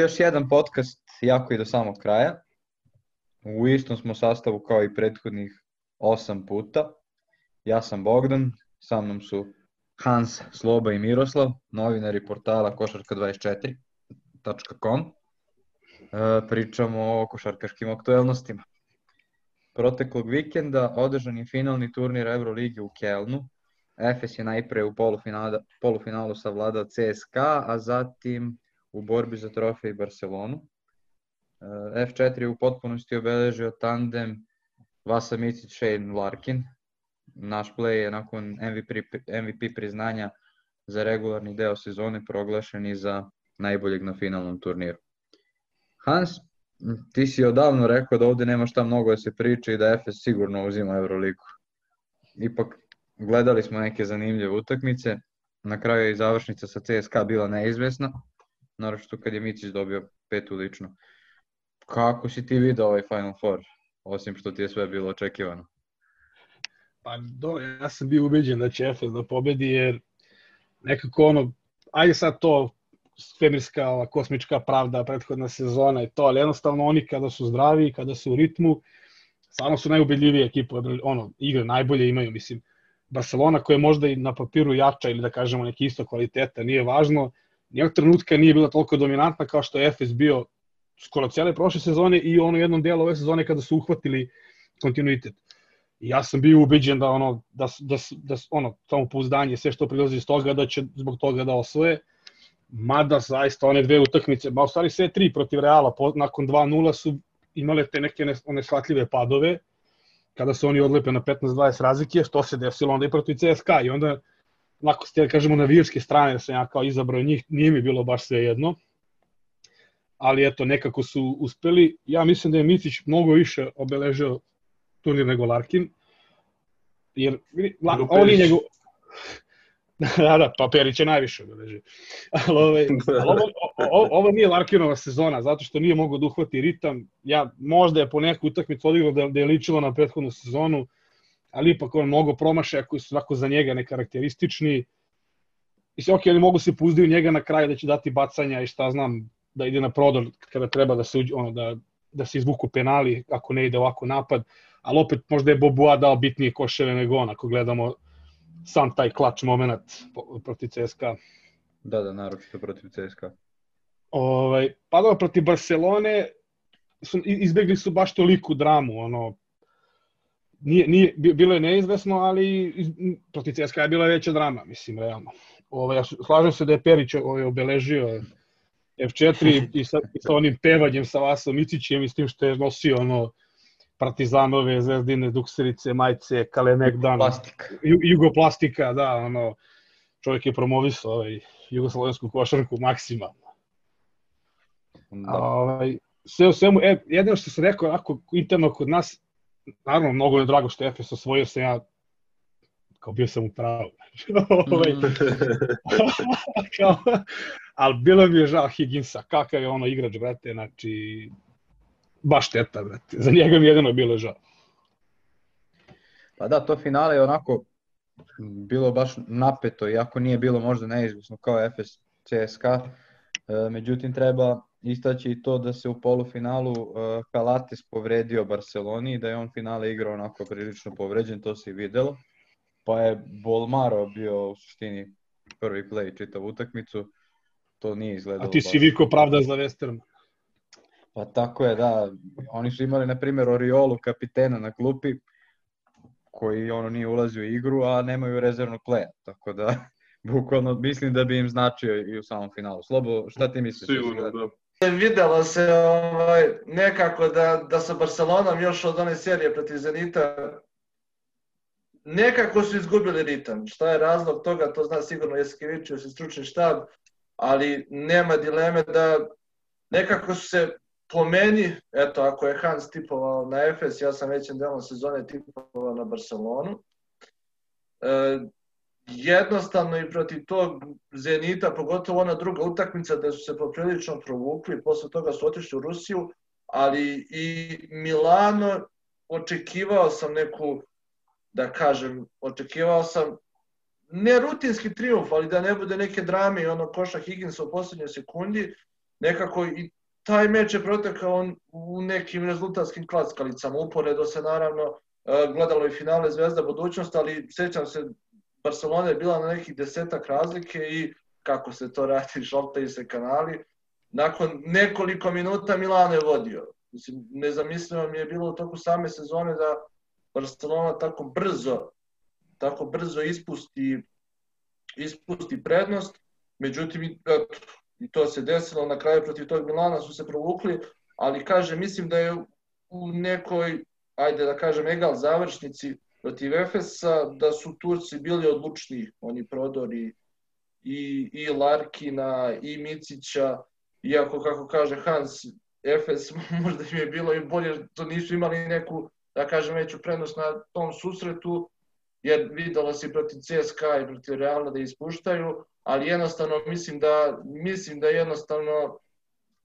Još jedan podcast, jako i do samog kraja. U istom smo sastavu kao i prethodnih osam puta. Ja sam Bogdan, sa mnom su Hans, Sloba i Miroslav, novinari portala košarka24.com. E, pričamo o košarkaškim aktuelnostima. Proteklog vikenda održan je finalni turnir Euroligi u Kelnu. Efes je najpre u polufinalu, polufinalu savladao CSKA, a zatim u borbi za trofej Barcelonu. E, F4 je u potpunosti obeležio tandem Vasa Micic, Shane Larkin. Naš play je nakon MVP, MVP priznanja za regularni deo sezone proglašen i za najboljeg na finalnom turniru. Hans, ti si odavno rekao da ovde nema šta mnogo da se priča i da Efes sigurno uzima Euroligu. Ipak gledali smo neke zanimljive utakmice, na kraju je i završnica sa CSKA bila neizvesna, naročito kad je Micić dobio petu lično. Kako si ti vidio ovaj Final Four, osim što ti je sve bilo očekivano? Pa do, ja sam bio ubeđen da će Efes da pobedi, jer nekako ono, ajde sad to svemirska, ova, kosmička pravda, prethodna sezona i to, ali jednostavno oni kada su zdravi, kada su u ritmu, stvarno su najubedljivije ekipe, ono, igre najbolje imaju, mislim, Barcelona koja je možda i na papiru jača ili da kažemo neki isto kvaliteta, nije važno, nijednog trenutka nije bila toliko dominantna kao što je Efes bio skoro cijele prošle sezone i ono jednom delu ove sezone kada su uhvatili kontinuitet. I ja sam bio ubeđen da ono da da da ono samo pouzdanje sve što prilazi iz toga da će zbog toga da osvoje. Mada zaista one dve utakmice, ba u stvari sve tri protiv Reala po, nakon 2:0 su imale te neke one shvatljive padove kada se oni odlepe na 15-20 razlike, što se desilo onda i protiv CSKA i onda onako ste, da kažemo, navijačke strane, da sam ja kao izabrao njih, nije mi bilo baš sve jedno. Ali eto, nekako su uspeli. Ja mislim da je Micić mnogo više obeležio turnir nego Larkin. Jer, la, ovo nije njegov... da, da, pa Perić je najviše obeležio. ali, ove, ali ovo, ovo, ovo nije Larkinova sezona, zato što nije mogao da uhvati ritam. Ja, možda je po neku utakmicu odigrao da, da je ličilo na prethodnu sezonu, ali ipak on mnogo promašaja koji su svako za njega nekarakteristični. Mislim, ok, ali mogu se puzdaju njega na kraju da će dati bacanja i šta znam, da ide na prodor kada treba da se, uđe, ono, da, da se izvuku penali ako ne ide ovako napad, ali opet možda je Bobua dao bitnije koševe nego on ako gledamo sam taj klač moment protiv CSKA. Da, da, naročito protiv CSKA. Ovaj, pa protiv Barcelone su, izbegli su baš toliku dramu, ono, nije, nije, bilo je neizvesno, ali iz, protiv CSKA je bila veća drama, mislim, realno. Ovaj, ja slažem se da je Perić ovaj, obeležio F4 i sa, i sa onim pevanjem sa Vasom Icićem i s tim što je nosio ono Partizanove, Zvezdine, Dukserice, Majce, Kalemegdan, Jugoplastika. Jugoplastika, da, ono, čovjek je promovisao ovaj, jugoslovensku košarku maksimalno. Da. Ovaj, sve u svemu, e, jedino što sam rekao, ako interno kod nas, naravno, mnogo je drago što je Efes osvojio sam ja kao bio sam u pravu. ovaj, kao, ali bilo mi je žao Higginsa, kakav je ono igrač, brate, znači, baš šteta, brate. Za njega mi jedino bilo žao. Pa da, to finale je onako bilo baš napeto, iako nije bilo možda neizvisno kao Efes CSKA, e, međutim treba istaći i to da se u polufinalu uh, Kalates povredio Barceloni i da je on finale igrao onako prilično povređen, to se i videlo. Pa je Bolmaro bio u suštini prvi play čitav utakmicu. To nije izgledalo. A ti si Viko pravda za Westerman. Pa tako je, da. Oni su imali, na primjer, Oriolu, kapitena na klupi, koji ono nije ulazio u igru, a nemaju rezervnog playa. Tako da, bukvalno mislim da bi im značio i u samom finalu. Slobo, šta ti misliš? Sigurno, da. Videlo se ovaj, nekako da, da sa Barcelonom još od one serije protiv Zenita nekako su izgubili ritam. Šta je razlog toga, to zna sigurno Jeskevićius i stručni štab, ali nema dileme da nekako su se po meni, eto, ako je Hans tipovao na Efes, ja sam većem delom sezone tipovao na Barcelonu. E, jednostavno i protiv tog Zenita, pogotovo ona druga utakmica da su se poprilično provukli, posle toga su otišli u Rusiju, ali i Milano očekivao sam neku, da kažem, očekivao sam ne rutinski triumf, ali da ne bude neke drame i ono koša Higginsa u poslednjoj sekundi, nekako i taj meč je protekao u nekim rezultatskim klackalicama. Uporedo se naravno e, gledalo i finale Zvezda budućnost, ali sećam se Barcelona je bila na nekih desetak razlike i kako se to radi, šaltaju se kanali. Nakon nekoliko minuta Milano je vodio. Mislim, nezamislivo mi je bilo u toku same sezone da Barcelona tako brzo tako brzo ispusti ispusti prednost. Međutim, i to se desilo, na kraju protiv tog Milana su se provukli, ali kaže, mislim da je u nekoj, ajde da kažem, egal završnici protiv Efesa, da su Turci bili odlučni, oni prodori i, i Larkina, i Micića, iako, kako kaže Hans, Efes možda im je bilo i bolje, to nisu imali neku, da kažem, veću prednost na tom susretu, jer videlo se protiv CSKA i protiv Realna da ispuštaju, ali jednostavno mislim da, mislim da jednostavno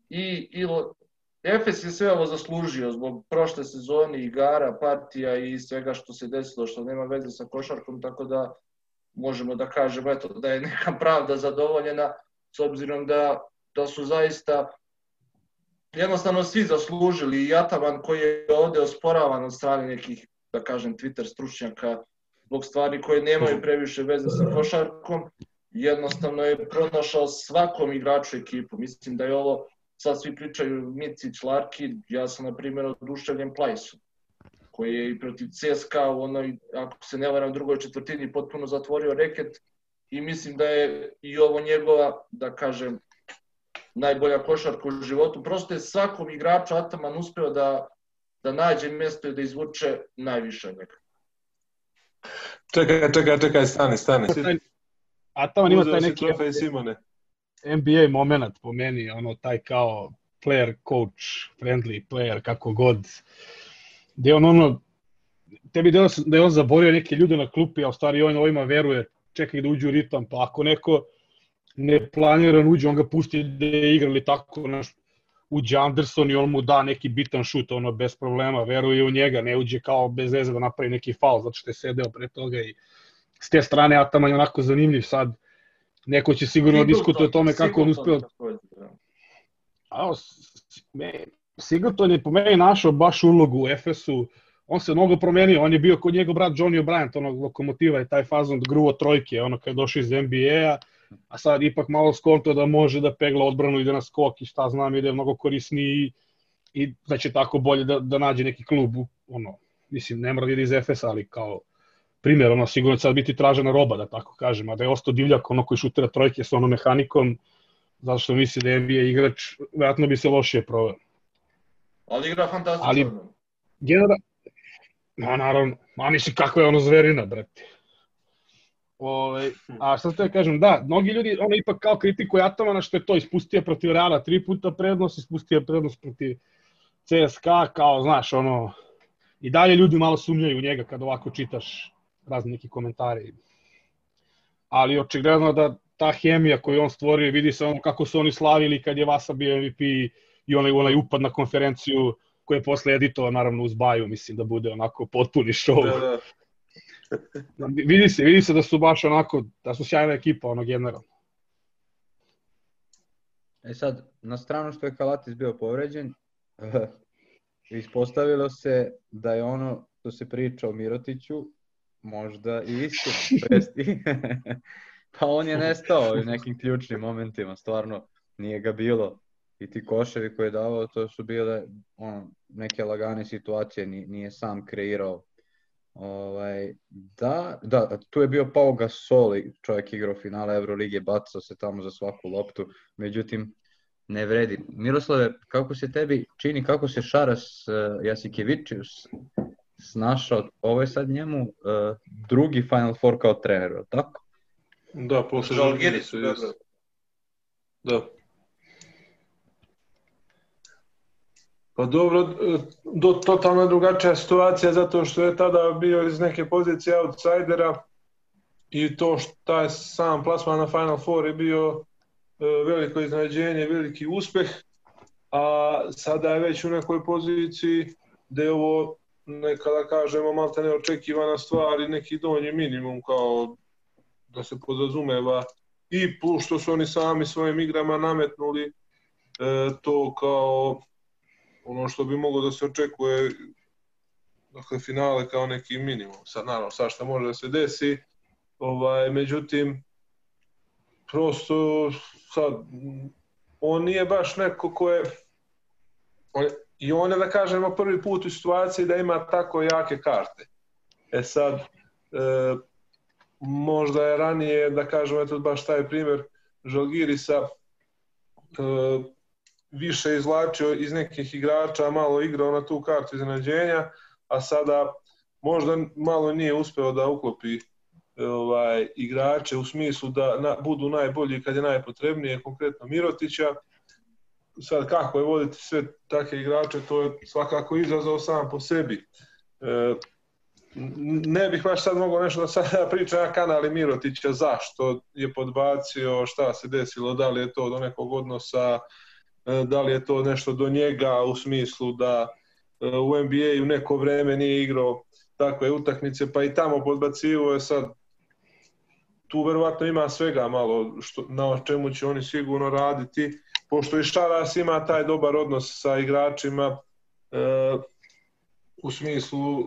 i, i Efes je sve ovo zaslužio zbog prošle sezone, igara, partija i svega što se desilo, što nema veze sa košarkom, tako da možemo da kažemo eto, da je neka pravda zadovoljena s obzirom da, da su zaista jednostavno svi zaslužili i Ataman koji je ovde osporavan od strane nekih, da kažem, Twitter stručnjaka zbog stvari koje nemaju previše veze sa košarkom, jednostavno je pronašao svakom igraču ekipu. Mislim da je ovo, sad svi pričaju Micić, Larkin, ja sam na primjer oduševljen Plajsom, koji je i protiv CSKA u onoj, ako se ne varam, drugoj četvrtini potpuno zatvorio reket i mislim da je i ovo njegova, da kažem, najbolja košarka u životu. Prosto je svakom igraču Ataman uspeo da, da nađe mesto i da izvuče najviše od njega. Čekaj, čekaj, čekaj, stani, stani. Ataman ima taj neki Simone. NBA moment po meni, ono taj kao player coach, friendly player, kako god. Gde on ono, tebi da, da je on zaborio neke ljude na klupi, a u stvari on ovima veruje, čekaj da uđu u ritam, pa ako neko neplaniran uđe, on ga pusti da je igra ili tako, naš, uđe Anderson i on mu da neki bitan šut, ono, bez problema, veruje u njega, ne uđe kao bez veze da napravi neki faul, zato što je sedeo pre toga i s te strane Ataman je onako zanimljiv sad. Neko će sigurno diskutovati o tome kako on uspeo. Da. A, me, Singleton je po meni našao baš ulogu u Efesu, on se mnogo promenio, on je bio kod njegov brat Johnny O'Brien, onog lokomotiva i taj fazon da gruo trojke, ono kad je došao iz NBA-a, a sad ipak malo skonto da može da pegla odbranu, ide na skok i šta znam, ide mnogo korisniji i da će tako bolje da, da nađe neki klub, ono, mislim, ne mora da ide iz Efesa, ali kao primjer, ono, sigurno će sad biti tražena roba, da tako kažem, a da je ostao divljak, ono koji šutira trojke sa onom mehanikom, zato što misli da je NBA igrač, vjerojatno bi se lošije proveo. Ali igra fantastično. Ali, generalno, no, naravno, a misli kako je ono zverina, brate. Ove, a šta ste kažem, da, mnogi ljudi ono ipak kao kritikuje Atomana što je to ispustio protiv Reala tri puta prednost, ispustio prednost protiv CSKA, kao znaš, ono, i dalje ljudi malo sumnjaju u njega kad ovako čitaš razne neki komentari. Ali očigledno da ta hemija koju on stvorio, vidi se ono kako su oni slavili kad je Vasa bio MVP i onaj, onaj upad na konferenciju koji je posle editova naravno uz Baju, mislim da bude onako potpuni show. Da, da. vidi se, vidi se da su baš onako, da su sjajna ekipa, ono generalno. E sad, na stranu što je Kalatis bio povređen, ispostavilo se da je ono što se priča o Mirotiću možda i istina. Presti. pa on je nestao u nekim ključnim momentima, stvarno nije ga bilo. I ti koševi koje je davao, to su bile ono, neke lagane situacije, nije sam kreirao Ovaj, da, da, tu je bio Pau Gasol, čovjek igrao finale Evrolige, bacao se tamo za svaku loptu, međutim, ne vredi. Miroslave, kako se tebi čini, kako se Šaras uh, Jasikevičius snašao, ovo je sad njemu uh, drugi Final Four kao trener, tako? Da, posle Žalgiris su, Da. Pa dobro, do, totalno drugačija situacija zato što je tada bio iz neke pozicije outsidera i to što je sam plasman na Final Four je bio e, veliko iznenađenje, veliki uspeh, a sada je već u nekoj poziciji gde je ovo neka da kažemo malta neočekivana stvar i neki donji minimum kao da se podrazumeva i plus što su oni sami svojim igrama nametnuli to kao ono što bi moglo da se očekuje dakle, finale kao neki minimum. Sad, naravno, sad šta može da se desi, ovaj, međutim, prosto sad, on nije baš neko ko je, on je i on je, da kažemo, prvi put u situaciji da ima tako jake karte. E sad, e, možda je ranije, da kažemo, eto baš taj primjer Žalgirisa, e, više izvlačio iz nekih igrača, malo igrao na tu kartu iznenađenja, a sada možda malo nije uspeo da uklopi ovaj igrače u smislu da na, budu najbolji kad je najpotrebnije, konkretno Mirotića. Sad kako je voditi sve takve igrače, to je svakako izazov sam po sebi. E, ne bih baš sad mogao nešto da sada pričam na kanali Mirotića zašto je podbacio, šta se desilo, da li je to do nekog odnosa, e, da li je to nešto do njega u smislu da e, u NBA-u neko vreme nije igrao takve utakmice, pa i tamo podbacivo je sad tu verovatno ima svega malo što, na čemu će oni sigurno raditi, pošto i Šaras ima taj dobar odnos sa igračima e, u smislu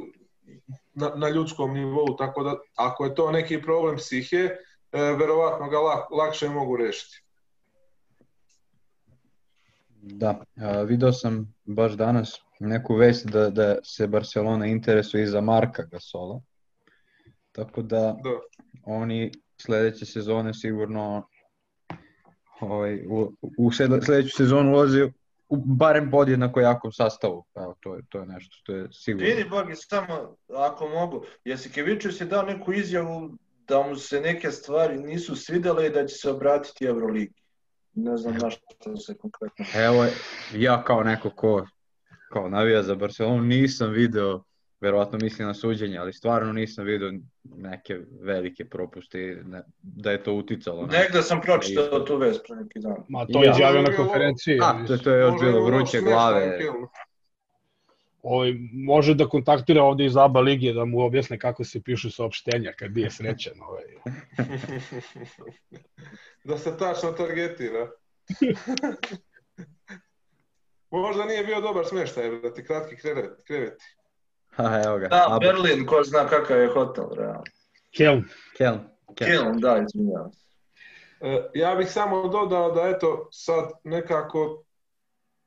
na, na ljudskom nivou, tako da ako je to neki problem psihe, e, verovatno ga lak, lakše mogu rešiti. Da, a, video sam baš danas neku vest da, da se Barcelona interesuje i za Marka Gasola. Tako da, da. oni sledeće sezone sigurno ovaj, u, u sledeću sezonu ulazi u barem podjednako jakom sastavu. Evo, to je, to je nešto što je sigurno. Vidi, Bogi, samo ako mogu, jesi Kevičius je dao neku izjavu da mu se neke stvari nisu svidele i da će se obratiti Euroligi. Ne znam na što se konkretno... Evo, ja kao neko ko kao navija za Barcelonu nisam video verovatno misli na suđenje, ali stvarno nisam vidio neke velike propuste ne, da je to uticalo. Na... Negde sam pročitao tu vest pre neki dan. Ma to je izjavio na konferenciji. A, to, to je još bilo vruće glave. Ovaj, može da kontaktira ovde iz ABA lige da mu objasne kako se pišu saopštenja kad je srećan. Ovaj. da se tačno targetira. Možda nije bio dobar smeštaj, da ti kratki kreveti. Ha, evo ga. Da, Abel. Berlin, ko zna kakav je hotel, realno. Kelm. Kelm. Kelm, da, izvinjavam se. E, ja bih samo dodao da eto sad nekako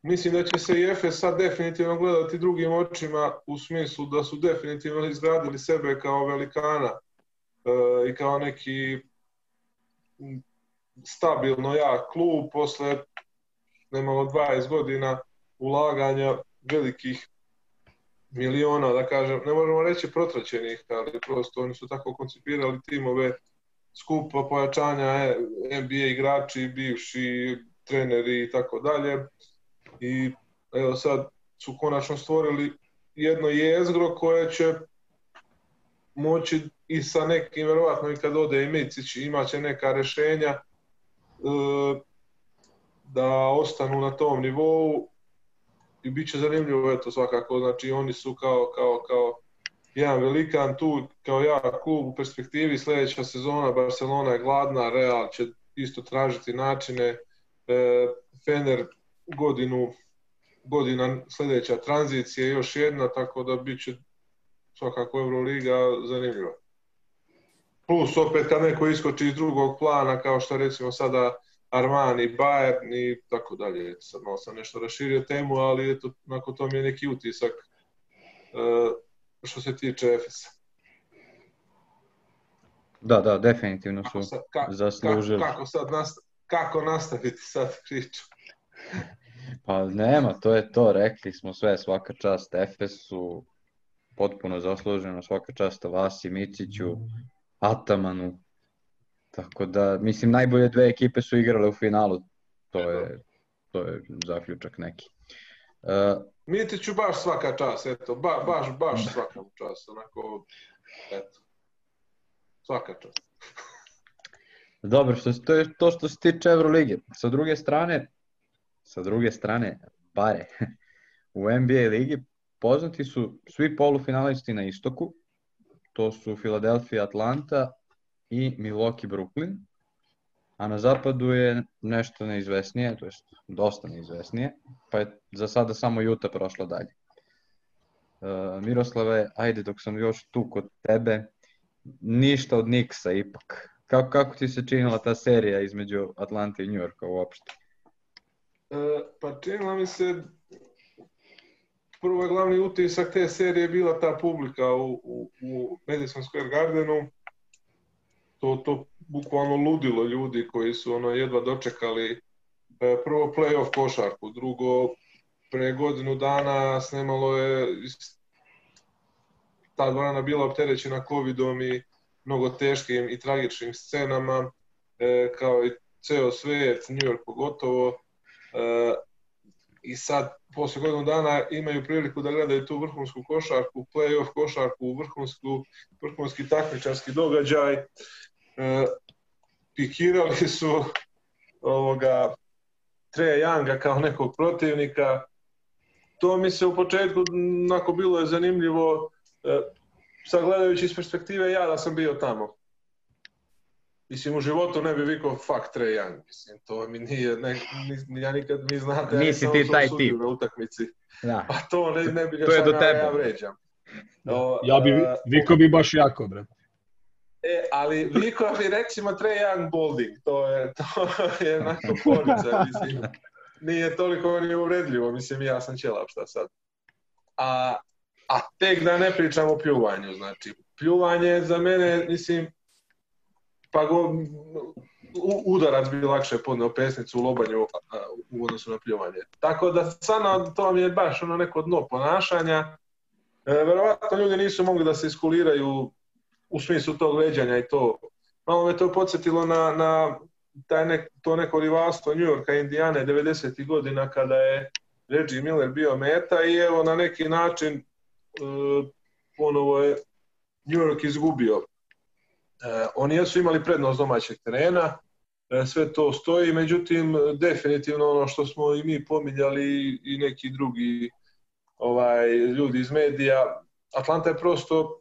mislim da će se i Efes sad definitivno gledati drugim očima u smislu da su definitivno izgradili sebe kao velikana e, i kao neki stabilno jak klub posle nemalo 20 godina ulaganja velikih miliona, da kažem, ne možemo reći protraćenih, ali prosto oni su tako koncipirali timove skupa pojačanja e, NBA igrači, bivši treneri i tako dalje. I evo sad su konačno stvorili jedno jezgro koje će moći i sa nekim, verovatno i kad ode i Micić, imaće neka rešenja e, da ostanu na tom nivou i bit će zanimljivo eto svakako, znači oni su kao, kao, kao jedan velikan tu, kao ja klub u perspektivi. Sledeća sezona Barcelona je gladna, Real će isto tražiti načine, e, Fener godinu godina sledeća tranzicija još jedna, tako da bit će svakako Euroliga zanimljiva. Plus opet kad neko iskoči iz drugog plana, kao što recimo sada Armani, Bayern i tako dalje. Sad malo sam nešto raširio temu, ali eto, nakon to mi je neki utisak uh, što se tiče Efesa. Da, da, definitivno su sad, ka, zaslužili. Kako, kako, sad nasta, kako nastaviti sad priču? pa nema, to je to, rekli smo sve, svaka čast Efesu, potpuno zasluženo, svaka čast Vasi, Miciću, Atamanu, Tako da, mislim, najbolje dve ekipe su igrale u finalu. To je, to je zaključak neki. Uh, Mitiću baš svaka čast, eto, ba, baš, baš svaka čast, onako, eto, svaka čast. Dobro, što, to je to što se tiče Evrolige. Sa druge strane, sa druge strane, bare, u NBA ligi poznati su svi polufinalisti na istoku, to su Philadelphia, Atlanta, i Milwaukee Brooklyn, a na zapadu je nešto neizvesnije, to jest dosta neizvesnije, pa je za sada samo Juta prošla dalje. Uh, Miroslave, ajde dok sam još tu kod tebe, ništa od Niksa ipak. Kako, kako ti se činila ta serija između Atlante i New Yorka uopšte? E, pa činila mi se prvo je glavni utisak te serije bila ta publika u, u, u Madison Square Gardenu. To, to bukvalno ludilo ljudi koji su ono jedva dočekali e, prvo playoff košarku, drugo pre godinu dana snemalo je ta dvorana bila opterećena covidom i mnogo teškim i tragičnim scenama, e, kao i ceo svet, New York pogotovo, e, i sad posle godinu dana imaju priliku da gledaju tu vrhunsku košarku, play-off košarku, vrhunsku, vrhunski takmičarski događaj. E, pikirali su ovoga Treja Younga kao nekog protivnika. To mi se u početku onako bilo je zanimljivo e, sad gledajući iz perspektive ja da sam bio tamo. Mislim, u životu ne bi vikao fuck Trae Young, mislim, to mi nije, ne, ni, ja nikad, mi znate, Nisi ja ti taj tip. na utakmici, Da. pa to ne, ne bi ga To je do ja, tebe. ja vređam. O, Ja bi, a, Viko bi baš jako, bre. E, ali Viko bi recimo Trae Young Bolding, to je, to je onako ponica, mislim, nije toliko ni uvredljivo, mislim, ja sam ćelap, šta sad. A, a tek da ne pričam o pljuvanju, znači, pljuvanje za mene, mislim, pa go, udarac bi lakše podneo pesnicu u lobanju u odnosu na pljuvanje. Tako da stvarno to mi je baš ono neko dno ponašanja. E, verovatno ljudi nisu mogli da se iskuliraju u smislu tog veđanja i to. Malo me to podsjetilo na, na taj nek, to neko rivalstvo New Yorka Indijane 90. godina kada je Reggie Miller bio meta i evo na neki način e, ponovo je New York izgubio. E, oni jesu imali prednost domaćeg terena, e, sve to stoji, međutim definitivno ono što smo i mi pominjali i neki drugi ovaj ljudi iz medija, Atlanta je prosto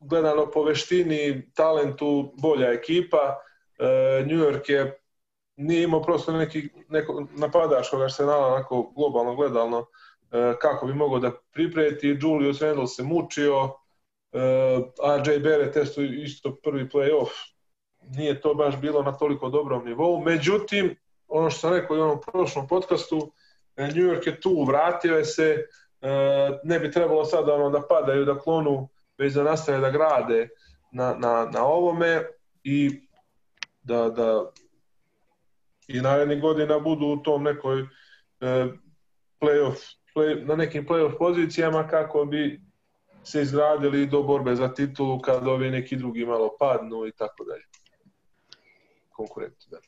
gledano po veštini, talentu bolja ekipa. E, New York je nije imao prosto neki neko napadačkog arsenala onako globalno gledalno e, kako bi mogao da pripreti. Julius Randle se mučio, e, RJ Barrett testo isto prvi play-off. Nije to baš bilo na toliko dobrom nivou. Međutim, ono što sam rekao i u onom prošlom podcastu, e, New York je tu, vratio je se, e, ne bi trebalo sada ono da padaju, da klonu, već da nastave da grade na, na, na ovome i da, da i narednih godina budu u tom nekoj e, playoff, play, na nekim playoff pozicijama kako bi se izgradili do borbe za titulu kad ovi neki drugi malo padnu i tako dalje. Konkurenti, da.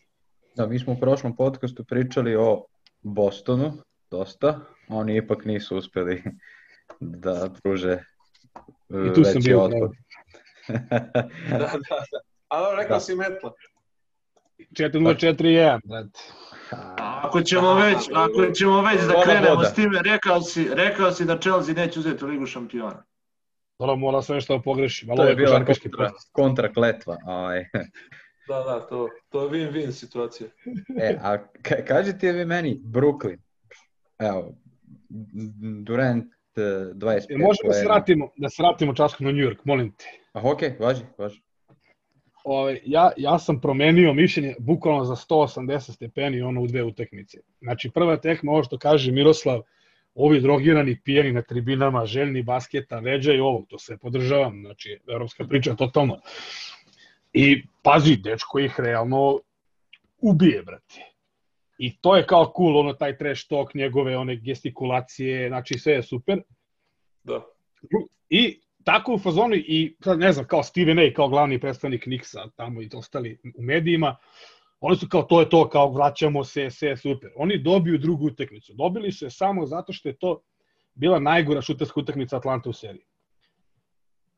Da, mi smo u prošlom podcastu pričali o Bostonu, dosta. Oni ipak nisu uspeli da pruže I tu sam bio otpor. da, da, da. Ali rekao Da. si metla. 4-0-4-1, brate. Ako ćemo već, ako ćemo već da krenemo voda. s time, rekao si, rekao si da Chelsea neće uzeti u ligu šampiona. Dobro, mora sve što pogrešim, ali To ovo je je bila kontra, kontra kletva. Ovaj. Da, da, to, to je win-win situacija. E, a ka, kažite vi meni, Brooklyn, evo, Durant 25 E, možemo da se vratimo, da se vratimo časku na New York, molim te. Ah, ok, važi, važi. Ovaj, ja, ja sam promenio mišljenje bukvalno za 180 stepeni ono u dve utakmice. Znači prva tekma, ovo što kaže Miroslav, ovi drogirani, pijani na tribinama, željni basketa, veđa i ovog, to sve podržavam, znači evropska priča totalno. I pazi, dečko ih realno ubije, brate. I to je kao cool, ono taj trash talk, njegove one gestikulacije, znači sve je super. Da. I tako u fazonu i sad ne znam, kao Steven A, kao glavni predstavnik Nixa tamo i ostali u medijima, oni su kao to je to, kao vraćamo se, sve je super. Oni dobiju drugu utakmicu. Dobili su je samo zato što je to bila najgora šuterska utakmica Atlanta u seriji.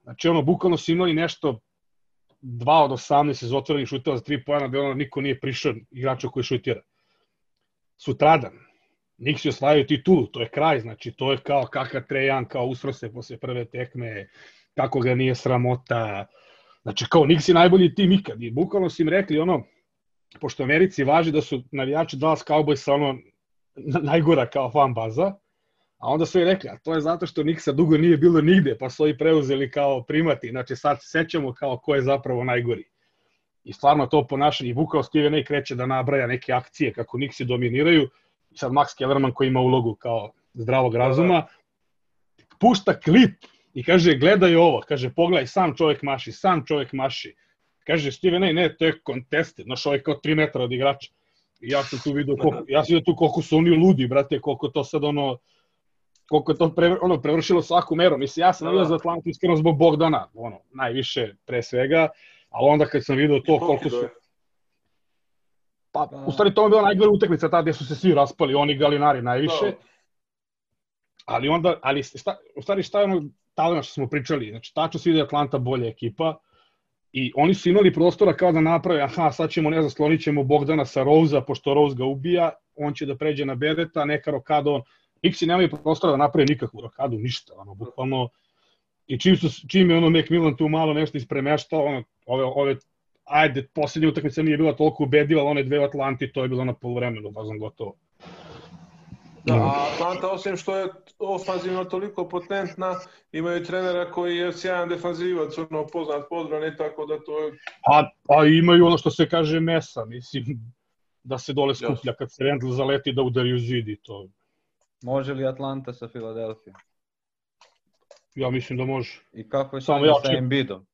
Znači ono, bukvalno su imali nešto 2 od 18 iz otvorenih šuteva za 3 pojena, da ono niko nije prišao igrača koji šutira. Sutradan, Niksi osvajaju titulu, to je kraj, znači to je kao kakav Trejan, kao usro se posle prve tekme, kako ga nije sramota, znači kao Niksi je najbolji tim ikad i bukvalno su im rekli ono, pošto Americi važi da su navijači Dallas Cowboysa ono na- najgora kao fan baza, a onda su i rekli, a to je zato što Nixa dugo nije bilo nigde, pa su ovi preuzeli kao primati, znači sad se sećamo kao ko je zapravo najgori. I stvarno to ponašanje, i Vukao Steven A. kreće da nabraja neke akcije kako Nixi dominiraju, i sad Max Kellerman koji ima ulogu kao zdravog razuma, pušta klip i kaže gledaj ovo, kaže pogledaj, sam čovjek maši, sam čovjek maši. Kaže Steven A. ne, to je contested, znaš ovaj kao 3 metra od igrača. I ja sam tu vidio koliko, ja sam vidio tu koliko su oni ludi, brate, koliko to sad ono, koliko je to pre, ono, prevršilo svaku meru. Mislim, ja sam Da, navio da. za Atlantu iskreno zbog Bogdana, ono, najviše pre svega, ali onda kad sam vidio to koliko su, pa, u stvari to je bila najgora utakmica tada gde su se svi raspali, oni galinari najviše, Da. ali onda, ali sta, u stvari šta je ono talent što smo pričali, znači tačno se vidi da Atlanta bolja ekipa i oni su imali prostora kao da naprave, aha, sad ćemo, ne znam, sklonit ćemo Bogdana sa Rose-a, pošto Rose ga ubija, on će da pređe na Bereta, neka rokada on, Nixi nemaju prostora da naprave nikakvu rokadu, ništa, ono, bukvalno, i čim, su, čim je ono Macmillan tu malo nešto ispremeštao, ono, ove, ove ajde, poslednja utakmica nije bila toliko ubedljiva, ali one dve u Atlanti, to je bilo na polovremenu, da znam gotovo. Da, a Atlanta osim što je ofanzivno toliko potentna, imaju trenera koji je sjajan defanzivac, ono poznat podbrani, tako da to je... A, a imaju ono što se kaže mesa, mislim, da se dole skuplja kad se Randall zaleti da udari u zid i to. Može li Atlanta sa Filadelfijom? Ja mislim da može. I kako je Samo ja sa Embiidom?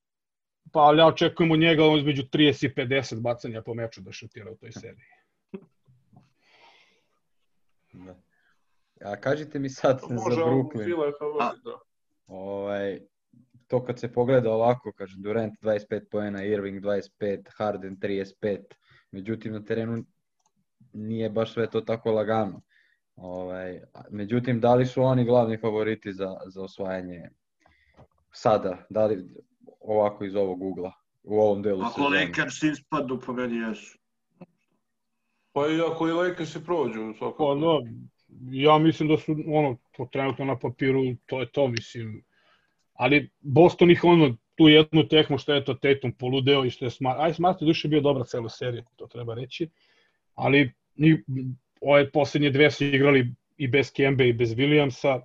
Pa ali ja očekujem od njega on između 30 i 50 bacanja po meču da šutira u toj seriji. Da. A kažite mi sad za Može, Brooklyn. Je favorit, da. Ovaj, to kad se pogleda ovako, kaže Durant 25 poena, Irving 25, Harden 35, međutim na terenu nije baš sve to tako lagano. Ovaj, međutim, da li su oni glavni favoriti za, za osvajanje sada, da li ovako iz ovog ugla, u ovom delu Ako sezone? Lakers ispadnu, po meni jesu. Pa i ako i Lakersi prođu, svakako. Pa da, ja mislim da su ono, to trenutno na papiru, to je to, mislim. Ali Boston ih ono, tu jednu tekmu što je to Tatum poludeo i što je Smart, aj Smart je duše bio dobra celu seriju, to treba reći. Ali ni, ove poslednje dve su igrali i bez Kembe i bez Williamsa.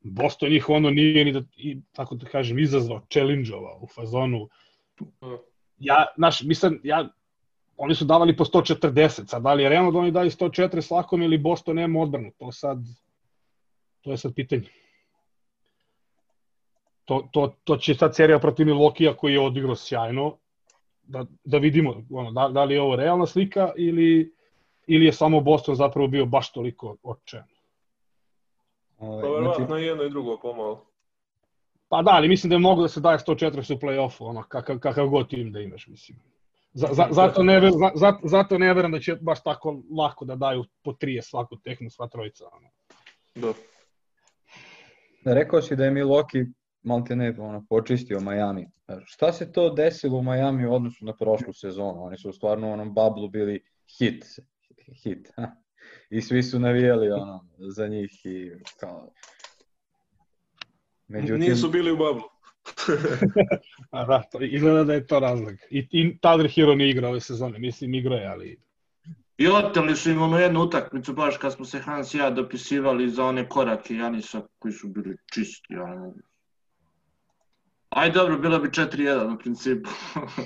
Boston ih ono nije ni da, i, tako da kažem, izazvao, challenge-ovao u fazonu. Ja, znaš, mislim, ja, oni su davali po 140, sad da li je realno da oni daju 104 svakom ili Boston nema odbranu, to sad, to je sad pitanje. To, to, to će sad serija protiv Milokija koji je odigrao sjajno, da, da vidimo ono, da, da li je ovo realna slika ili, ili je samo Boston zapravo bio baš toliko očajan. Pa znači, verovatno i jedno i drugo pomalo. Pa da, ali mislim da je mogu da se daje 140 u play-offu, ono, kakav, kakav god tim da imaš, mislim. Za, za, zato, ne, ver- za, za, zato ne verujem da će baš tako lako da daju po 30 svaku tehnu, sva trojica. Ono. Da. Rekao si da je Milwaukee maltene ono, počistio Miami. Šta se to desilo u Miami u odnosu na prošlu sezonu? Oni su stvarno u onom bablu bili hit. hit. ha. I svi su navijali ono, za njih i kao... Međutim, Nisu bili u bablu. A da, to, izgleda da je to razlog. I, i Tyler Hero nije igrao ove sezone, mislim igrao je, ali I oteli su im ono jednu utakmicu, baš kad smo se Hans i ja dopisivali za one korake Janisa koji su bili čisti. Ja ne mogu. Aj dobro, bilo bi 4-1 u principu.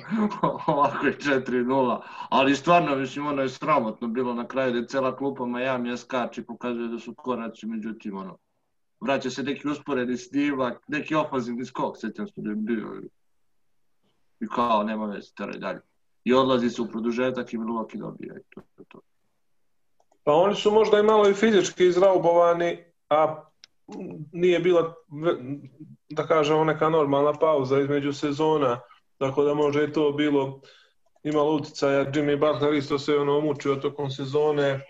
Ovako je 4-0. Ali stvarno, mislim, ono je sramotno bilo na kraju da je cela klupa Miami skače i pokazuje da su koraci, međutim, ono, vraća se neki usporedni snimak, neki ofanzivni skok, sećam se da je bio. I kao, nema veze, teraj dalje. I odlazi se u produžetak i Milwaukee dobija. I to, to, to. Pa oni su možda i malo i fizički izraubovani, a nije bila, da kažemo, neka normalna pauza između sezona, tako da možda i to bilo imalo uticaja. Jimmy Butler isto se ono mučio tokom sezone,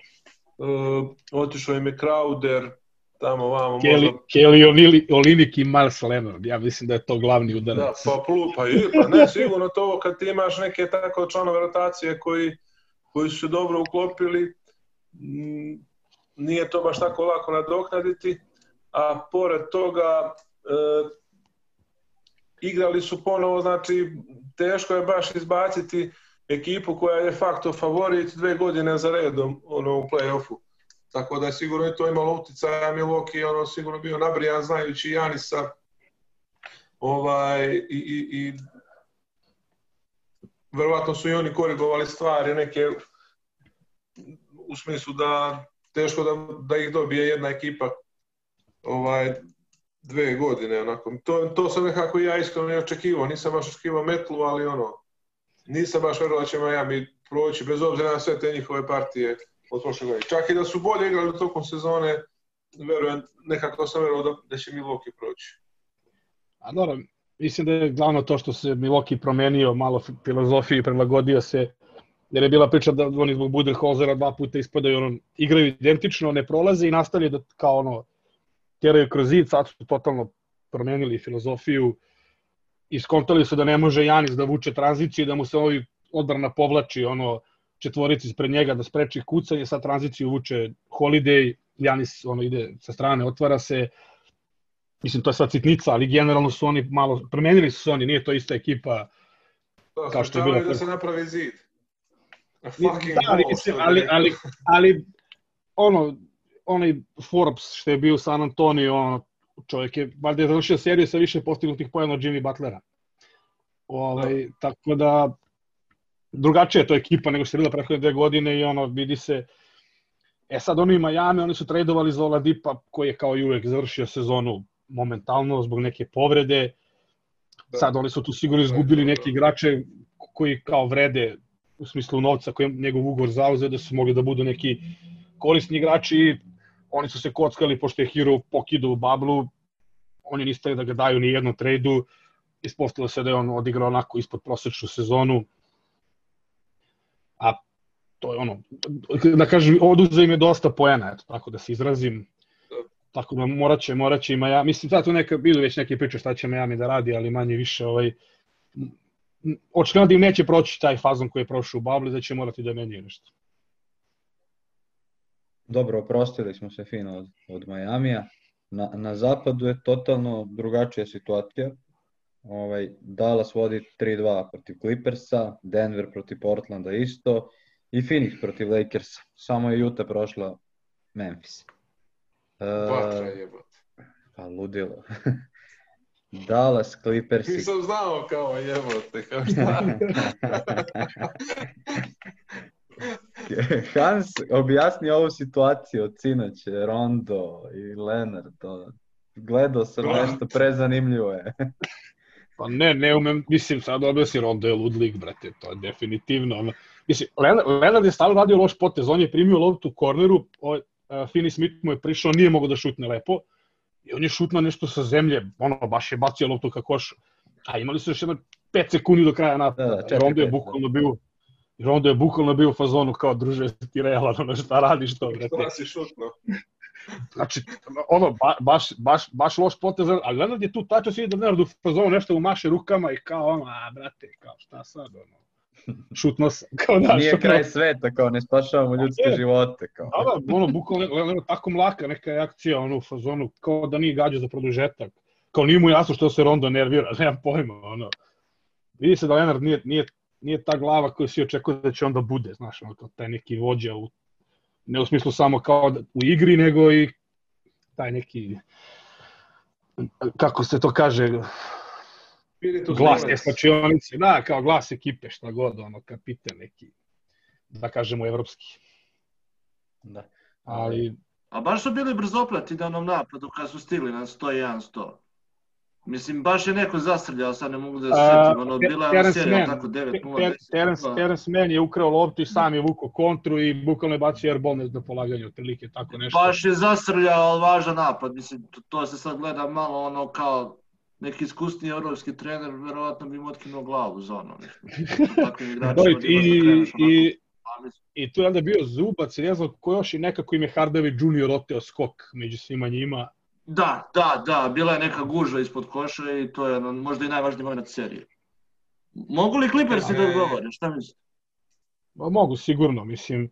uh, otišao im je Crowder, tamo vamo Kelly, možda... Kelly Olinik i Miles Leonard, ja mislim da je to glavni Da, udarac. pa, plu, pa, i, pa ne, sigurno to kad ti imaš neke tako članove rotacije koji, koji su se dobro uklopili, mm, nije to baš tako lako nadoknaditi, a pored toga e, igrali su ponovo, znači teško je baš izbaciti ekipu koja je facto favorit dve godine za redom ono, u play-offu. Tako da je sigurno i to imalo uticaja Milwaukee, je ono sigurno bio nabrijan znajući Janisa ovaj, i, i, i verovatno su i oni korigovali stvari neke u smislu da teško da, da ih dobije jedna ekipa ovaj, dve godine. Onako. To, to sam nekako ja iskreno ne očekivao. Nisam baš očekivao metlu, ali ono, nisam baš verovao da će Miami proći, bez obzira na sve te njihove partije od prošle godine. Čak i da su bolje igrali tokom sezone, verujem, nekako sam verovao da, da će Milwaukee proći. A dobro, mislim da je glavno to što se Milwaukee promenio malo filozofiju i prilagodio se jer je bila priča da oni zbog Budenholzera dva puta ispadaju, ono, igraju identično, ne prolaze i nastavljaju da kao ono, teraju kroz zid, sad su totalno promenili filozofiju i skontali su da ne može Janis da vuče tranziciju, da mu se ovaj odbrana povlači ono četvorici ispred njega da spreči kucanje, sad tranziciju vuče Holiday, Janis ono ide sa strane, otvara se, mislim to je sva citnica, ali generalno su oni malo, promenili su se oni, nije to ista ekipa Da, kao što je bilo. da se napravi zid. Fucking da, ali, ali, ali, ali, ono, onaj Forbes što je bio u San Antonio, ono, čovjek je, valjda je završio seriju sa više postignutih pojena od Jimmy Butlera. Ovaj, da. Tako da, drugačija je to ekipa nego što je bila prethodne dve godine i ono, vidi se, e sad oni Miami, oni su tradovali za Oladipa koji je kao i uvek završio sezonu momentalno zbog neke povrede, da. sad oni su tu sigurno izgubili neke igrače koji kao vrede u smislu novca koji njegov ugovor zauzeo da su mogli da budu neki korisni igrači i oni su se kockali pošto je Hero pokidu u bablu, oni niste da ga daju ni jednu trejdu, ispostavilo se da je on odigrao onako ispod prosečnu sezonu, a to je ono, da kažem, oduze im je dosta poena, eto, tako da se izrazim, tako da morat će, morat će ima ja, mislim, sad tu neka, bilo već neke priče šta će Miami da radi, ali manje više, ovaj, očigledno da im neće proći taj fazon koji je prošao u babli, da će morati da menjaju nešto. Dobro, oprostili smo se fino od, od Majamija. Na, na zapadu je totalno drugačija situacija. Ovaj, Dallas vodi 3-2 protiv Clippersa, Denver protiv Portlanda isto i Phoenix protiv Lakersa. Samo je Utah prošla Memphis. Batra jebote. Pa ludilo. Dallas Clippers. Nisam znao kao jebote, kao šta. Hans, objasni ovu situaciju od sinoć, Rondo i Leonard. Gledao sam nešto, prezanimljivo je. pa ne, ne umem, mislim, sad objasni Rondo je ludlik, brate, to je definitivno. Mislim, Leonard je stalo radio loš potez, on je primio loptu u korneru, ovaj, uh, Finney Smith mu je prišao, nije mogo da šutne lepo, i on je šutno nešto sa zemlje, ono, baš je bacio loptu ka košu. A imali su još jedno 5 sekundi do kraja napada. Da, da, Rondo je bukvalno bio Jer onda je bukvalno bio u fazonu kao druže ti realan, ono šta radiš to, brate. Šta si šutno? Znači, ono, ba, baš, baš, baš loš potez, ali Leonard je tu tačno svi da Leonard u fazonu nešto umaše rukama i kao ono, a brate, kao šta sad, ono, šutno sam. Kao, da, Nije šutno. kraj sveta, kao ne spašavamo ljudske je. živote. Kao. Da, da, ono, bukvalno, Leonard tako mlaka neka je akcija, ono, u fazonu, kao da nije gađa za produžetak. Kao nije mu jasno što se Rondo nervira, nemam pojma, ono. Vidi se da Leonard nije, nije nije ta glava koju si očekuje da će onda bude, znaš, ono, kao taj neki vođa u, ne u smislu samo kao da, u igri, nego i taj neki, kako se to kaže, glas je slačionice, da, kao glas ekipe, šta god, ono, kapite neki, da kažemo, evropski. Da. Ali... A baš su bili brzoplati da onom napadu kad su stigli na 101-100. Mislim, baš je neko zasrljao, sad ne mogu da se setim, ono, bila je serija, tako 9-0. Terence, Terence Mann je ukrao loptu i sam je vuko kontru i bukvalno je bacio airball na polaganje, otprilike, tako nešto. Baš je zasrljao, ali važan napad, mislim, to, to se sad gleda malo ono kao neki iskusni evropski trener, verovatno bi im otkinuo glavu za ono, mislim. Takvim igračima, I, i, i, I tu je onda bio Zubac, ne znam ko još i nekako im je Hardaway Junior oteo skok među svima njima Da, da, da, bila je neka gužva ispod koša i to je možda i najvažniji moment serije. Mogu li Clippersi da odgovore, šta mislite? Mogu, sigurno, mislim.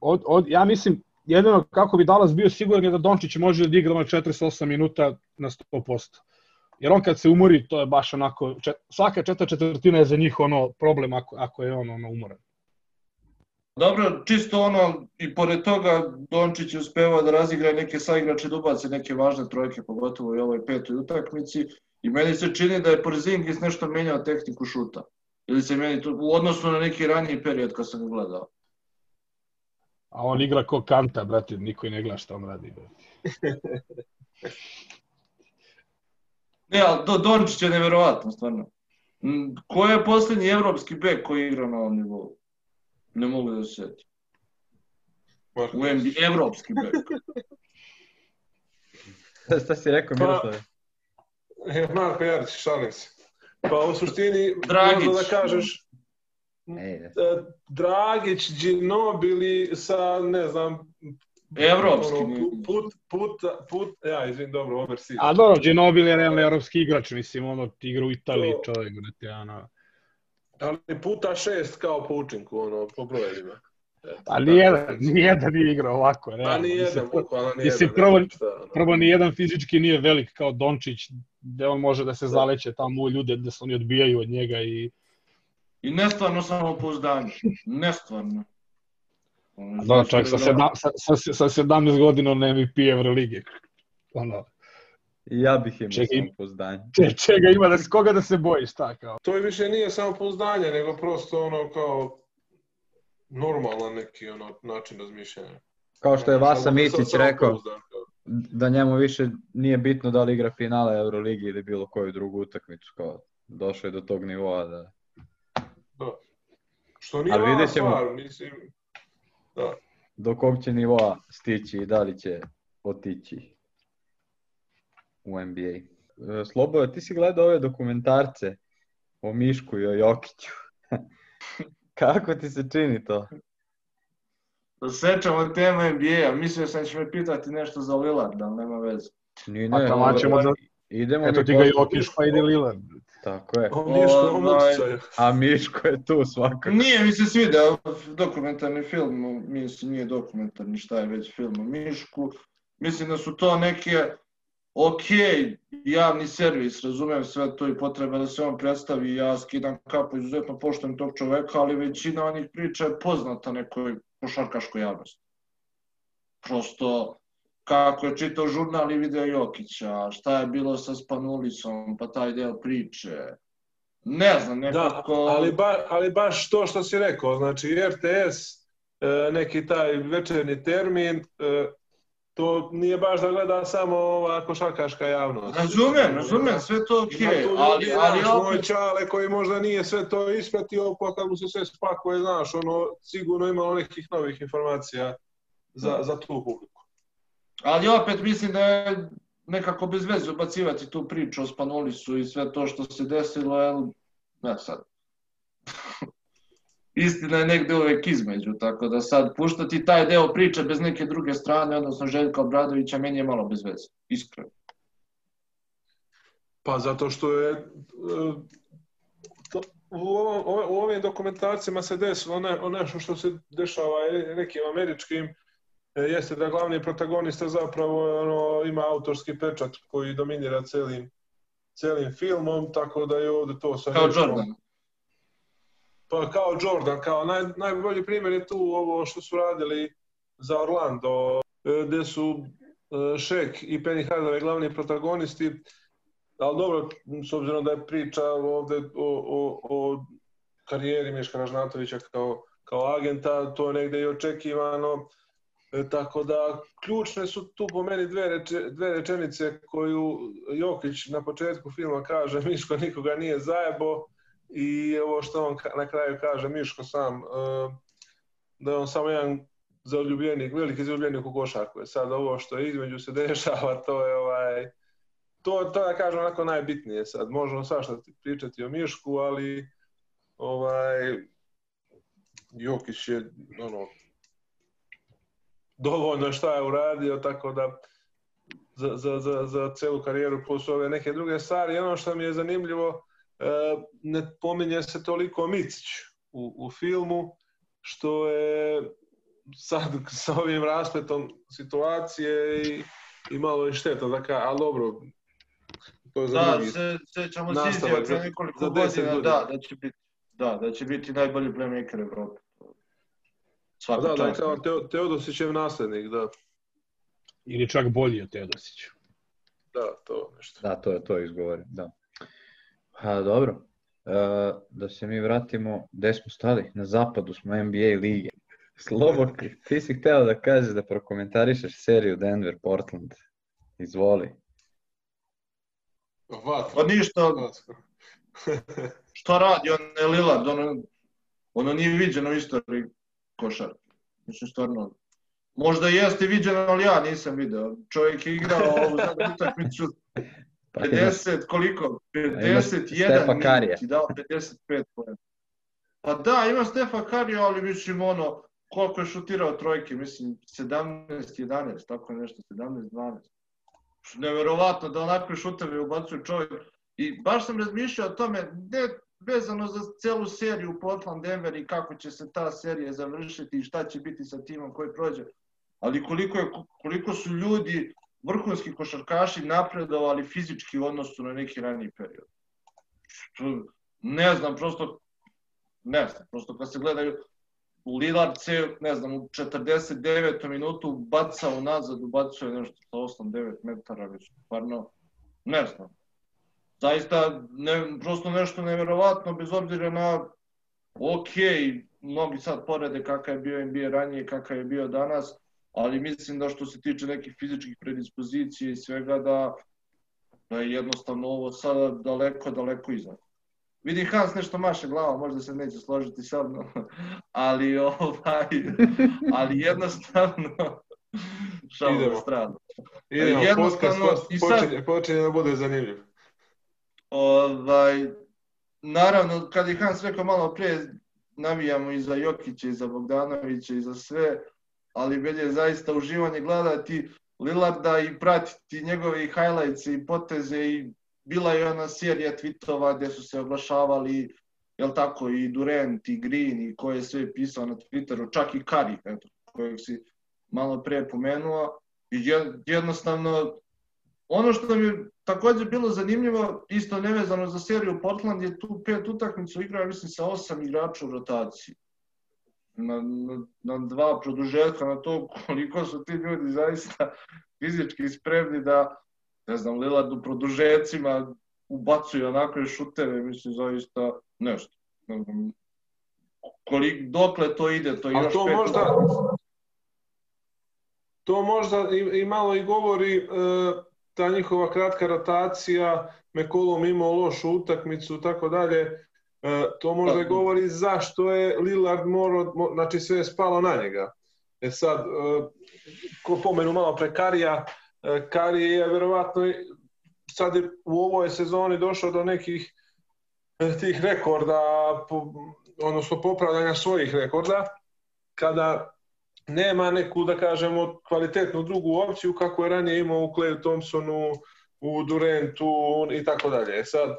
Od, od, ja mislim, jedino kako bi Dallas bio siguran je da Dončić može da igra na 48 minuta na 100%. Jer on kad se umori, to je baš onako, čet, svaka četvrta četvrtina je za njih ono problem ako, ako je on ono umoran. Dobro, čisto ono, i pored toga Dončić je uspevao da razigra neke saigrače, da ubaci neke važne trojke, pogotovo i ovoj petoj utakmici. I meni se čini da je Porzingis nešto menjao tehniku šuta. Ili se meni to, u odnosu na neki raniji period kad sam ga gledao. A on igra ko kanta, brate, niko i ne gleda šta on radi. Brate. Ne, ali do, Dončić je neverovatno, stvarno. Ko je poslednji evropski bek koji igra na ovom nivou? Ne mogu da se setim. U NBA, evropski bek. Šta si rekao, Pa- Miroslave? E, Marko Jarić, šalim se. Pa u suštini, Dragić. možda da kažeš, Ej, e, Dragić, Ginobili sa, ne znam, Evropski. ono, put, put, put, ja, izvin, dobro, overseas. A dobro, Ginobili je realno evropski igrač, mislim, ono, igra u Italiji, To- čovjek, brate, ono. Ali puta šest kao po učinku, ono, po brojevima. Eto, A nijedan, da- nijedan nije igrao ovako, A realno. ni Mislim, jedan, bukvalno ni mislim, jedan. prvo- ne. Prvo, ni jedan fizički nije velik kao Dončić, gde on može da se zaleće tamo u ljude, da se oni odbijaju od njega i... I nestvarno samopouzdanje. Nestvarno. Ono, A dobro, čovjek sa, znači, sedam, sa, sa, sa 17 godina on MVP Evrolige. Ono, ja bih imao Čekaj. samopouzdanje. če, čega ima, da, s koga da se bojiš, šta kao? To je više nije samo pouzdanje, nego prosto ono kao normalan neki ono način razmišljanja. Kao što je Ono, Vasa da Micić rekao, da njemu više nije bitno da li igra finale Euroligi ili bilo koju drugu utakmicu, kao došao je do tog nivoa da... Što nije Ali vidjet ćemo. stvar, mislim. Da. do kog će nivoa stići i da li će otići u NBA. E, Sloboja, ti si gledao ove dokumentarce o Mišku i o Jokiću. Kako ti se čini to? Da sečemo tema NBA-a. Mislio sam da će me pitati nešto za Lillard, ali nema veze. Ni Pa tamo ćemo da- Idemo Eto ti ga Jokić, pa ide Lillard. Tako je. On Miško, on Ovaj, uticaju. A Miško je tu svakako. Nije mi se svidao dokumentarni film, o- mislim nije dokumentarni, šta je već film o Mišku. Mislim da su to neke ok, javni servis, razumem sve to i potreba da se on predstavi, ja skidam kapu, izuzetno poštujem tog čoveka, ali većina onih priča je poznata nekoj košarkaškoj javnosti. Prosto, kako je čitao žurnal i video Jokića, šta je bilo sa Spanulisom, pa taj deo priče. Ne znam, Da, nekako... ali, ba, ali baš to što si rekao, znači RTS, e, neki taj večerni termin, e, to nije baš da gleda samo ova košarkaška javnost. Razumem, razumem, sve to Ima tu ali, ljudi, ali moj opet, čale koji možda nije sve to ispratio, pa kad mu se sve spakuje, znaš, ono, sigurno imalo nekih novih informacija za, za tu publiku. ali opet mislim da je nekako bez veze ubacivati tu priču o Spanulisu i sve to što se desilo, jel, ne sad. Istina je negde uvek između, tako da sad puštati taj deo priče bez neke druge strane, odnosno Željka Obradovića, meni je malo bez veze, iskreno. Pa zato što je e, to, u, ove- u ovim dokumentarcima se desilo ne, nešto što se dešava nekim američkim e, jeste da glavni protagonista zapravo ono, ima autorski pečat koji dominira celim, celim filmom, tako da je ovde to sa Kao Jordan. Pa kao Jordan, kao naj, najbolji primjer je tu ovo što su radili za Orlando, e, gde su Shaq i Penny Hardaway glavni protagonisti, ali dobro, s obzirom da je priča ovde o, o, o karijeri Miška Ražnatovića kao, kao agenta, to je negde i očekivano, E, tako da ključne su tu po meni dve, reče, dve rečenice koju Jokić na početku filma kaže Miško nikoga nije zajebo i ovo što on na kraju kaže Miško sam, e, da je on samo jedan zaljubljenik, veliki zaljubljenik u košarku. E Sad ovo što između se dešava, to je ovaj, to, to da kažem onako najbitnije sad. Možemo svašta pričati o Mišku, ali ovaj, Jokić je ono, dovoljno šta je uradio, tako da za, za, za, za celu karijeru plus ove neke druge stvari. I ono što mi je zanimljivo, ne pominje se toliko Micić u, u filmu, što je sad sa ovim raspletom situacije i, i malo je šteta, da ka, ali dobro, To je za Da, drugi. se, sećamo za- pre nekoliko za 10 godina, da, da će biti, da, da će biti najbolji playmaker Evrope. Svaka da, da je čast. kao Teo, Teodosićev naslednik, da. Ili čak bolji od Teodosića. Da, to nešto. Da, to je to izgovorim, da. A, dobro, e, da se mi vratimo, gde smo stali? Na zapadu smo NBA lige. Slobok, ti si hteo da kažeš da prokomentarišeš seriju Denver-Portland. Izvoli. Vat. Pa ništa, šta radi on je Lillard, ono, ono nije viđeno u istoriji košarke. Mislim, stvarno, možda jeste viđeno, ali ja nisam video. Čovjek je igrao ovu zadnju utakmicu Pa imaš- 50, koliko? imaš Stefa 51 Karija. minut i dao 55 pojena. Pa da, ima Stefa Karija, ali mislim ono, koliko je šutirao trojke, mislim 17, 11, tako je nešto, 17, 12. Neverovatno da onakve šuteve ubacuje čovjek. I baš sam razmišljao o tome, ne vezano za celu seriju Portland Denver i kako će se ta serija završiti i šta će biti sa timom koji prođe. Ali koliko, je, koliko su ljudi, vrhunski košarkaši, napredovali fizički u odnosu na neki raniji period. Što, ne znam, prosto, ne znam, prosto kad se gledaju, Lillard se, ne znam, u 49. minutu bacao nazad, ubacuje nešto sa 8-9 metara, već stvarno, ne znam. Zaista, ne, prosto nešto neverovatno, bez obzira na, ok, mnogi sad porede kakav je bio NBA ranije, kakav je bio danas, ali mislim da što se tiče nekih fizičkih predispozicija i svega, da, da je jednostavno ovo sada daleko, daleko iznad. Vidi Hans nešto maše glava, možda se neće složiti sa mnom, ali ovaj, ali jednostavno šalim Idemo. stranu. Idemo, Jednostavno, podcast i sad- počinje, počinje da bude zanimljiv. Ovaj, naravno, kad je Hans rekao malo prije, navijamo i za Jokića, i za Bogdanovića, i za sve, ali meni je zaista uživanje gledati Lillarda i pratiti njegove highlights i poteze i bila je ona serija tweetova gde su se oglašavali jel tako, i Durant, i Green, i ko je sve pisao na Twitteru, čak i Curry, eto, kojeg si malo pre pomenuo. I jed- jednostavno, ono što mi je takođe bilo zanimljivo, isto nevezano za seriju Portland, je tu pet utakmicu igrao, mislim, sa osam igrača u rotaciji. Na, na, na dva produžetka, na to koliko su ti ljudi zaista fizički spremni da, ne znam, Lillard u produžecima ubacuje onakve šuteve, mislim, zaista nešto. Kolik, dokle to ide, to je još to pet možda- utakmica. To možda i, i malo i govori e, ta njihova kratka rotacija, McCollum imao lošu utakmicu tako dalje. E, to možda Da. govori zašto je Lillard morao, mo, znači sve je spalo na njega. E sad, e, ko pomenu malo pre Karija, e, Kari je verovatno sad je u ovoj sezoni došao do nekih tih rekorda, odnosno popravljanja svojih rekorda, kada nema neku, da kažemo, kvalitetnu drugu opciju kako je ranije imao u Clay Thompsonu, u Durantu i tako dalje. E Sad,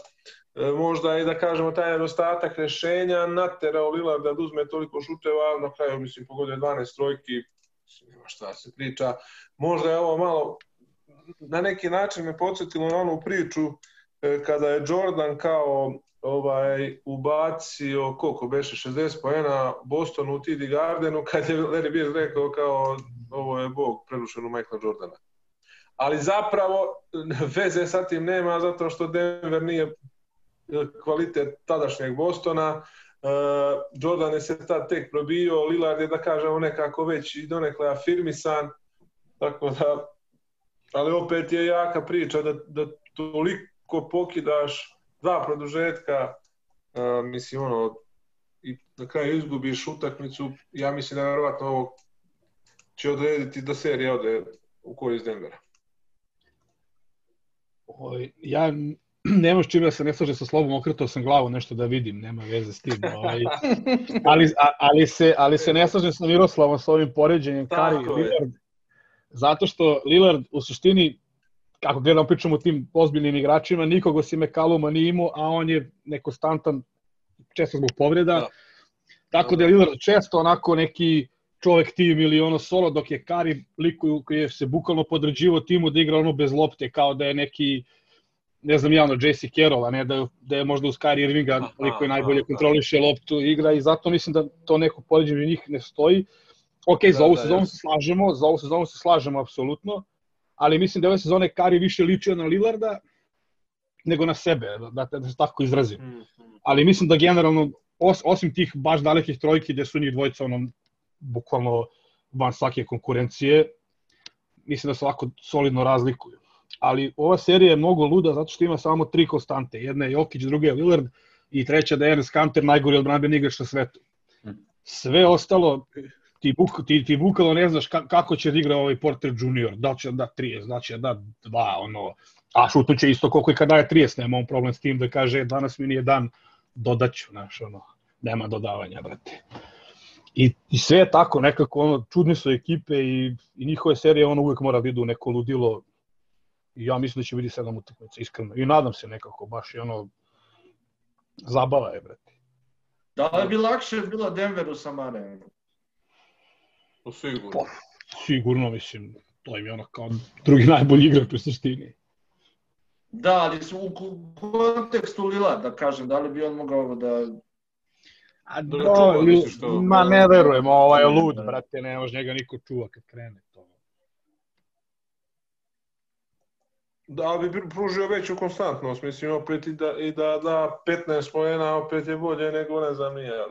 možda i da kažemo taj nedostatak rešenja naterao Lillard da uzme toliko šuteva, na kraju mislim pogodio je 12 trojki, mislim, nema šta se priča. Možda je ovo malo na neki način me podsjetilo na onu priču e, kada je Jordan kao ovaj ubacio koliko beše 60 poena Bostonu u TD Gardenu kad je Larry Bird rekao kao ovo je bog prerušen u Michael Jordana. Ali zapravo veze sa tim nema zato što Denver nije kvalitet tadašnjeg Bostona. Uh, Jordan je se tad tek probio, Lillard je da kažemo nekako već i donekle afirmisan, tako da ali opet je jaka priča da, da toliko pokidaš dva produžetka, uh, mislim ono, i na kraju izgubiš utakmicu, ja mislim da verovatno ovo će odrediti da serija ode u iz Denvera. Ja nema s čime da se ne slaže sa slobom, okretao sam glavu nešto da vidim, nema veze s tim. Ovaj, ali, a, ali, se, ali se ne slažem sa Miroslavom sa ovim poređenjem Kari je. Lillard, zato što Lillard u suštini, kako gledamo pričamo o tim ozbiljnim igračima, nikog osim McCalluma nije imao, a on je nekonstantan, često zbog povreda. Da. Tako da je Lillard često onako neki čovek tim ili ono solo, dok je Kari liku koji je se bukvalno podređivo timu da igra ono bez lopte, kao da je neki ne znam ja, ono, JC Carroll, a ne da, da je možda uz Kyrie Irvinga, je aha, najbolje kontroliše loptu igra i zato mislim da to neko poređenje njih ne stoji. Ok, Da, za ovu da, sezonu jasno. se slažemo, za ovu sezonu se slažemo apsolutno, ali mislim da ove sezone Kari više ličio na Lillarda nego na sebe, da, da, da se tako izrazim. Mhm. Ali mislim da generalno, os, osim tih baš dalekih trojki gde su njih dvojica ono, bukvalno van svake konkurencije, mislim da se ovako solidno razlikuju. Ali ova serija je mnogo luda zato što ima samo tri konstante. Jedna je Jokić, druga je Lillard i treća da je Enes Kanter najgori odbranbeni igrač na svetu. Sve ostalo, ti, buk, ti, ti bukalo ne znaš ka, kako će da igra ovaj Porter Junior, da će da da 30, da će da da 2, ono, a šutu će isto koliko i kad daje 30, nema on problem s tim da kaže "E, danas mi nije dan, dodaću, znaš, ono, nema dodavanja, brate. I, I sve je tako, nekako, ono, čudne su ekipe i, i njihove serije, ono, uvek mora da idu neko ludilo. I ja mislim da će biti sedam utakmica, iskreno. I nadam se nekako, baš i ono, zabava je, brate. Da li bi lakše bilo Denveru sa Marenom? To sigurno. Pa, sigurno, mislim, to im je ono kao drugi najbolji igrač u suštini. Da, ali su u kontekstu Lila, da kažem, da li bi on mogao da... A Da do, čuva, misliš to? ma ne verujem, ovaj je lud, brate, ne može njega niko čuva kad krene Da bi pr- pružio veću konstantnost, mislim, opet i da, i da da 15 pojena, opet je bolje nego ne znam nije.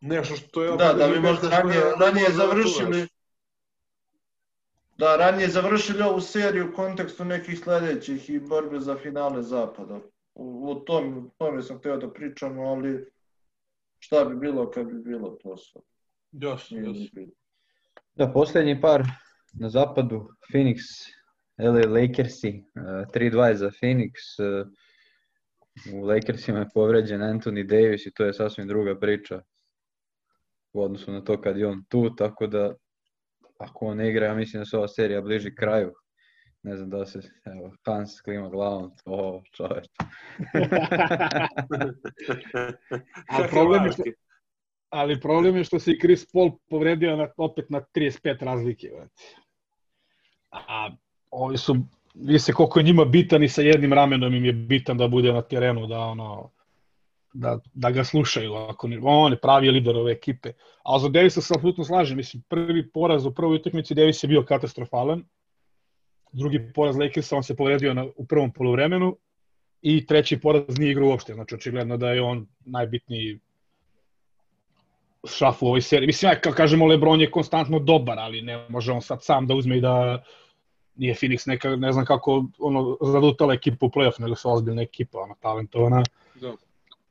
Nešto što je... Da, da bi možda 15 ranije, ranije možda završili... Da, ranije završili ovu seriju u kontekstu nekih sledećih i borbe za finale zapada. U, u tom, u tome sam hteo da pričamo, ali šta bi bilo kad bi bilo to sve. Jasno, jasno. Da, posljednji par na zapadu, Phoenix, LA Lakersi, eh, 3-2 je za Phoenix, eh, u Lakersima je povređen Anthony Davis i to je sasvim druga priča u odnosu na to kad je on tu, tako da ako on ne igra, ja mislim da se ova serija bliži kraju. Ne znam da se, evo, Hans klima glavom, o čoveč. A problem je što, ali problem je što se i Chris Paul povredio na, opet na 35 razlike. Brate. A ovi su, vidi se koliko je njima bitan i sa jednim ramenom im je bitan da bude na terenu, da ono, da, da ga slušaju. Ako ne, on je pravi lider ove ekipe. A za Davisa se apsolutno slažem. Mislim, prvi poraz u prvoj utakmici Davis je bio katastrofalan. Drugi poraz Lakersa, on se povredio na, u prvom polovremenu. I treći poraz nije igrao uopšte. Znači, očigledno da je on najbitniji šraf u ovoj seriji. Mislim, ja, kažemo, Lebron je konstantno dobar, ali ne može on sad sam da uzme i da nije Phoenix neka, ne znam kako, ono, zadutala ekipa u playoff, nego su ozbiljna ekipa, ona, talentovana. Da.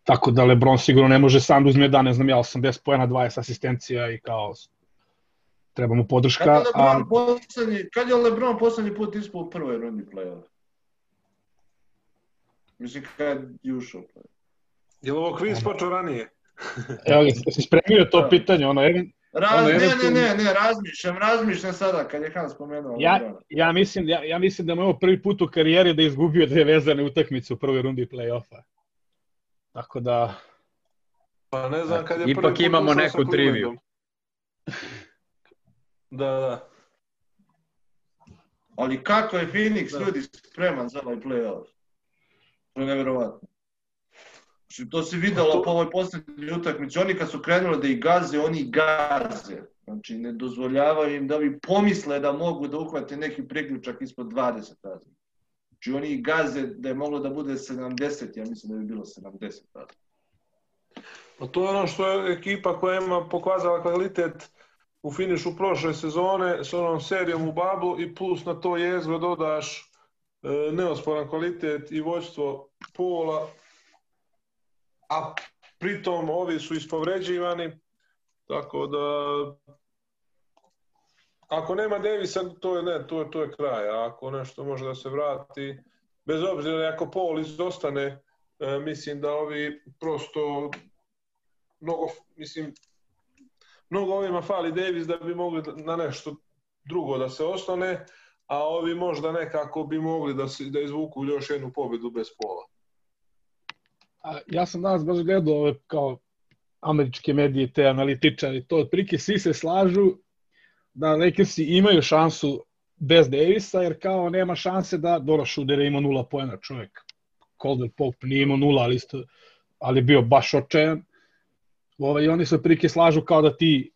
Tako da Lebron sigurno ne može sam da uzme da, ne znam ja, 80 pojena, 20 asistencija i kao treba mu Kad podrška. je A, Lebron, poslednji, kad je Lebron poslednji put ispao u prvoj rundi play-off? Mislim, kad je ušao play-off. Je li ovo kviz počeo ranije? evo ga, si spremio to Da. pitanje, ono, jedan, Raz, ne, ne, ne, ne, razmišljam, razmišljam sada kad je Hans spomenuo. Ja, ja, mislim, ja, ja mislim da mu je ovo prvi put u karijeri da je izgubio dve vezane utakmice u prvoj rundi play-offa. Tako da, Pa ne znam kad je Ipak prvi put imamo neku triviju. Da, da. Ali kako je Phoenix, Da. ljudi, spreman za ovaj play-off? To je nevjerovatno. Znači, to se videlo to- po ovoj poslednjoj utakmici. Oni kad su krenuli da ih gaze, oni ih gaze. Znači, ne dozvoljavaju im da bi pomisle da mogu da uhvate neki priključak ispod 20 razlika. Znači, oni ih gaze da je moglo da bude 70, ja mislim da bi bilo 70 razlika. Pa to je ono što je ekipa koja ima pokazala kvalitet u finišu prošle sezone s onom serijom u bablu i plus na to jezgro dodaš e, neosporan kvalitet i vođstvo pola, a pritom ovi su ispovređivani, tako da ako nema Davisa, to je ne, to je, to je kraj, a ako nešto može da se vrati, bez obzira ako Paul izostane, e, mislim da ovi prosto mnogo, mislim, mnogo ovima fali Davis da bi mogli na nešto drugo da se ostane, a ovi možda nekako bi mogli da, se, da izvuku još jednu pobedu bez pola. A, ja sam danas baš gledao ove kao američke medije, te analitičari, to otprilike svi se slažu da Lakersi imaju šansu bez Davisa, jer kao nema šanse da, dobro, Šuder je imao nula poena čovjek. Calder Pope nije imao nula, ali, isto, ali bio baš očajan. Ovaj, oni se prilike slažu kao da ti,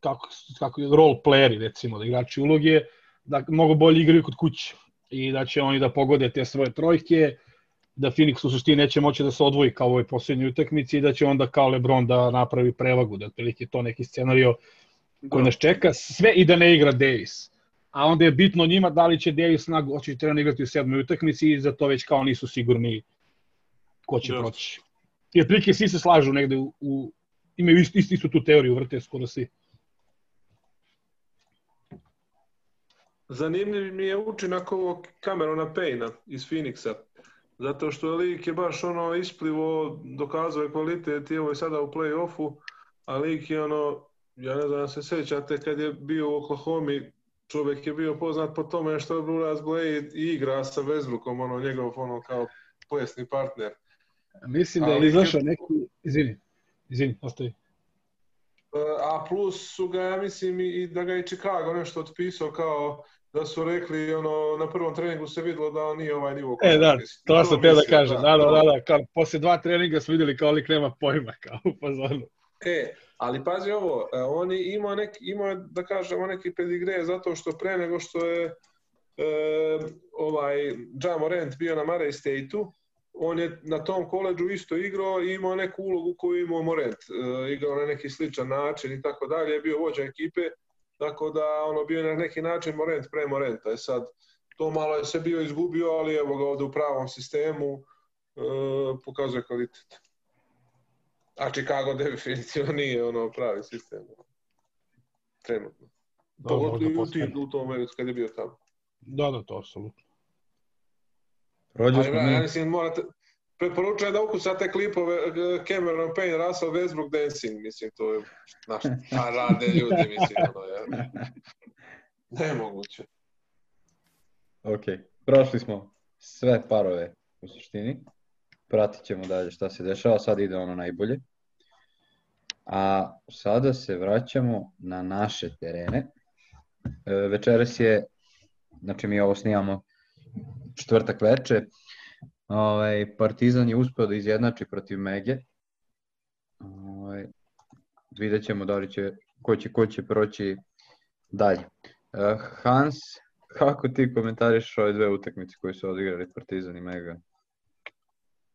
kako, kako role playeri, recimo, da igrači uloge, da mnogo bolje igraju kod kuće i da će oni da pogode te svoje trojke, da Phoenix u suštini neće moći da se odvoji kao u ovoj posljednjoj utakmici i da će onda kao LeBron da napravi prevagu, da otprilike to neki scenario koji nas čeka, sve i da ne igra Davis. A onda je bitno njima da li će Davis snag hoće treba igrati u sedmoj utakmici i za to već kao nisu sigurni ko će Just. proći. I otprilike svi se slažu negde u, u imaju istu, istu, istu tu teoriju, vrte skoro svi. Zanimljiv mi je učinak ovog Camerona Payna iz Phoenixa. Zato što lik je baš ono isplivo, dokazao je kvalitet i evo je sada u play-offu, a lik je ono, ja ne znam da se sećate kad je bio u Oklahoma, čovjek je bio poznat po tome što je Bruce Blade i igra sa Westbrookom, ono njegov ono kao plesni partner. Mislim da je izašao neki, izvini, izvini, ostavi. A plus su ga, ja mislim, i i da ga je Chicago nešto otpisao kao da su rekli, ono, na prvom treningu se videlo da on nije ovaj nivo. E, da, to sam te da mislim, kažem. Da, da, da, da, kao, posle dva treninga smo videli kao lik nema pojma, kao u fazonu. E, ali pazi ovo, e, on je imao, neki, imao je, da kažemo, neki pedigre zato što pre nego što je e, ovaj Ja Morant bio na Murray State-u, on je na tom koleđu isto igrao i imao neku ulogu koju imao Morant. E, igrao na neki sličan način i tako dalje, je bio vođa ekipe, tako da ono bio je na neki način Morant pre Moranta. E sad, to malo je se bio izgubio, ali evo ga ovde u pravom sistemu e, pokazuje kvalitet. A Chicago definitivno nije ono pravi sistem. Trenutno. Da, Pogotovo i u, tim, u tom momentu kad je bio tamo. Da, da, to apsolutno. Rođe smo ja mi, mislim, morate, preporučujem da ukucate klipove eh, Cameron Payne, Russell Westbrook dancing, mislim, to je, znaš, šta rade ljudi, mislim, ono, ja. Nemoguće. ok, prošli smo sve parove u suštini, pratit ćemo dalje šta se dešava, sad ide ono najbolje. A sada se vraćamo na naše terene. E, večeras je, znači mi ovo snimamo četvrtak veče, ovaj, Partizan je uspeo da izjednači protiv Mege. Ovaj, vidjet ćemo da li će, ko će, ko će proći dalje. E, Hans, kako ti komentariš ove dve utakmice koje su odigrali Partizan i Mega?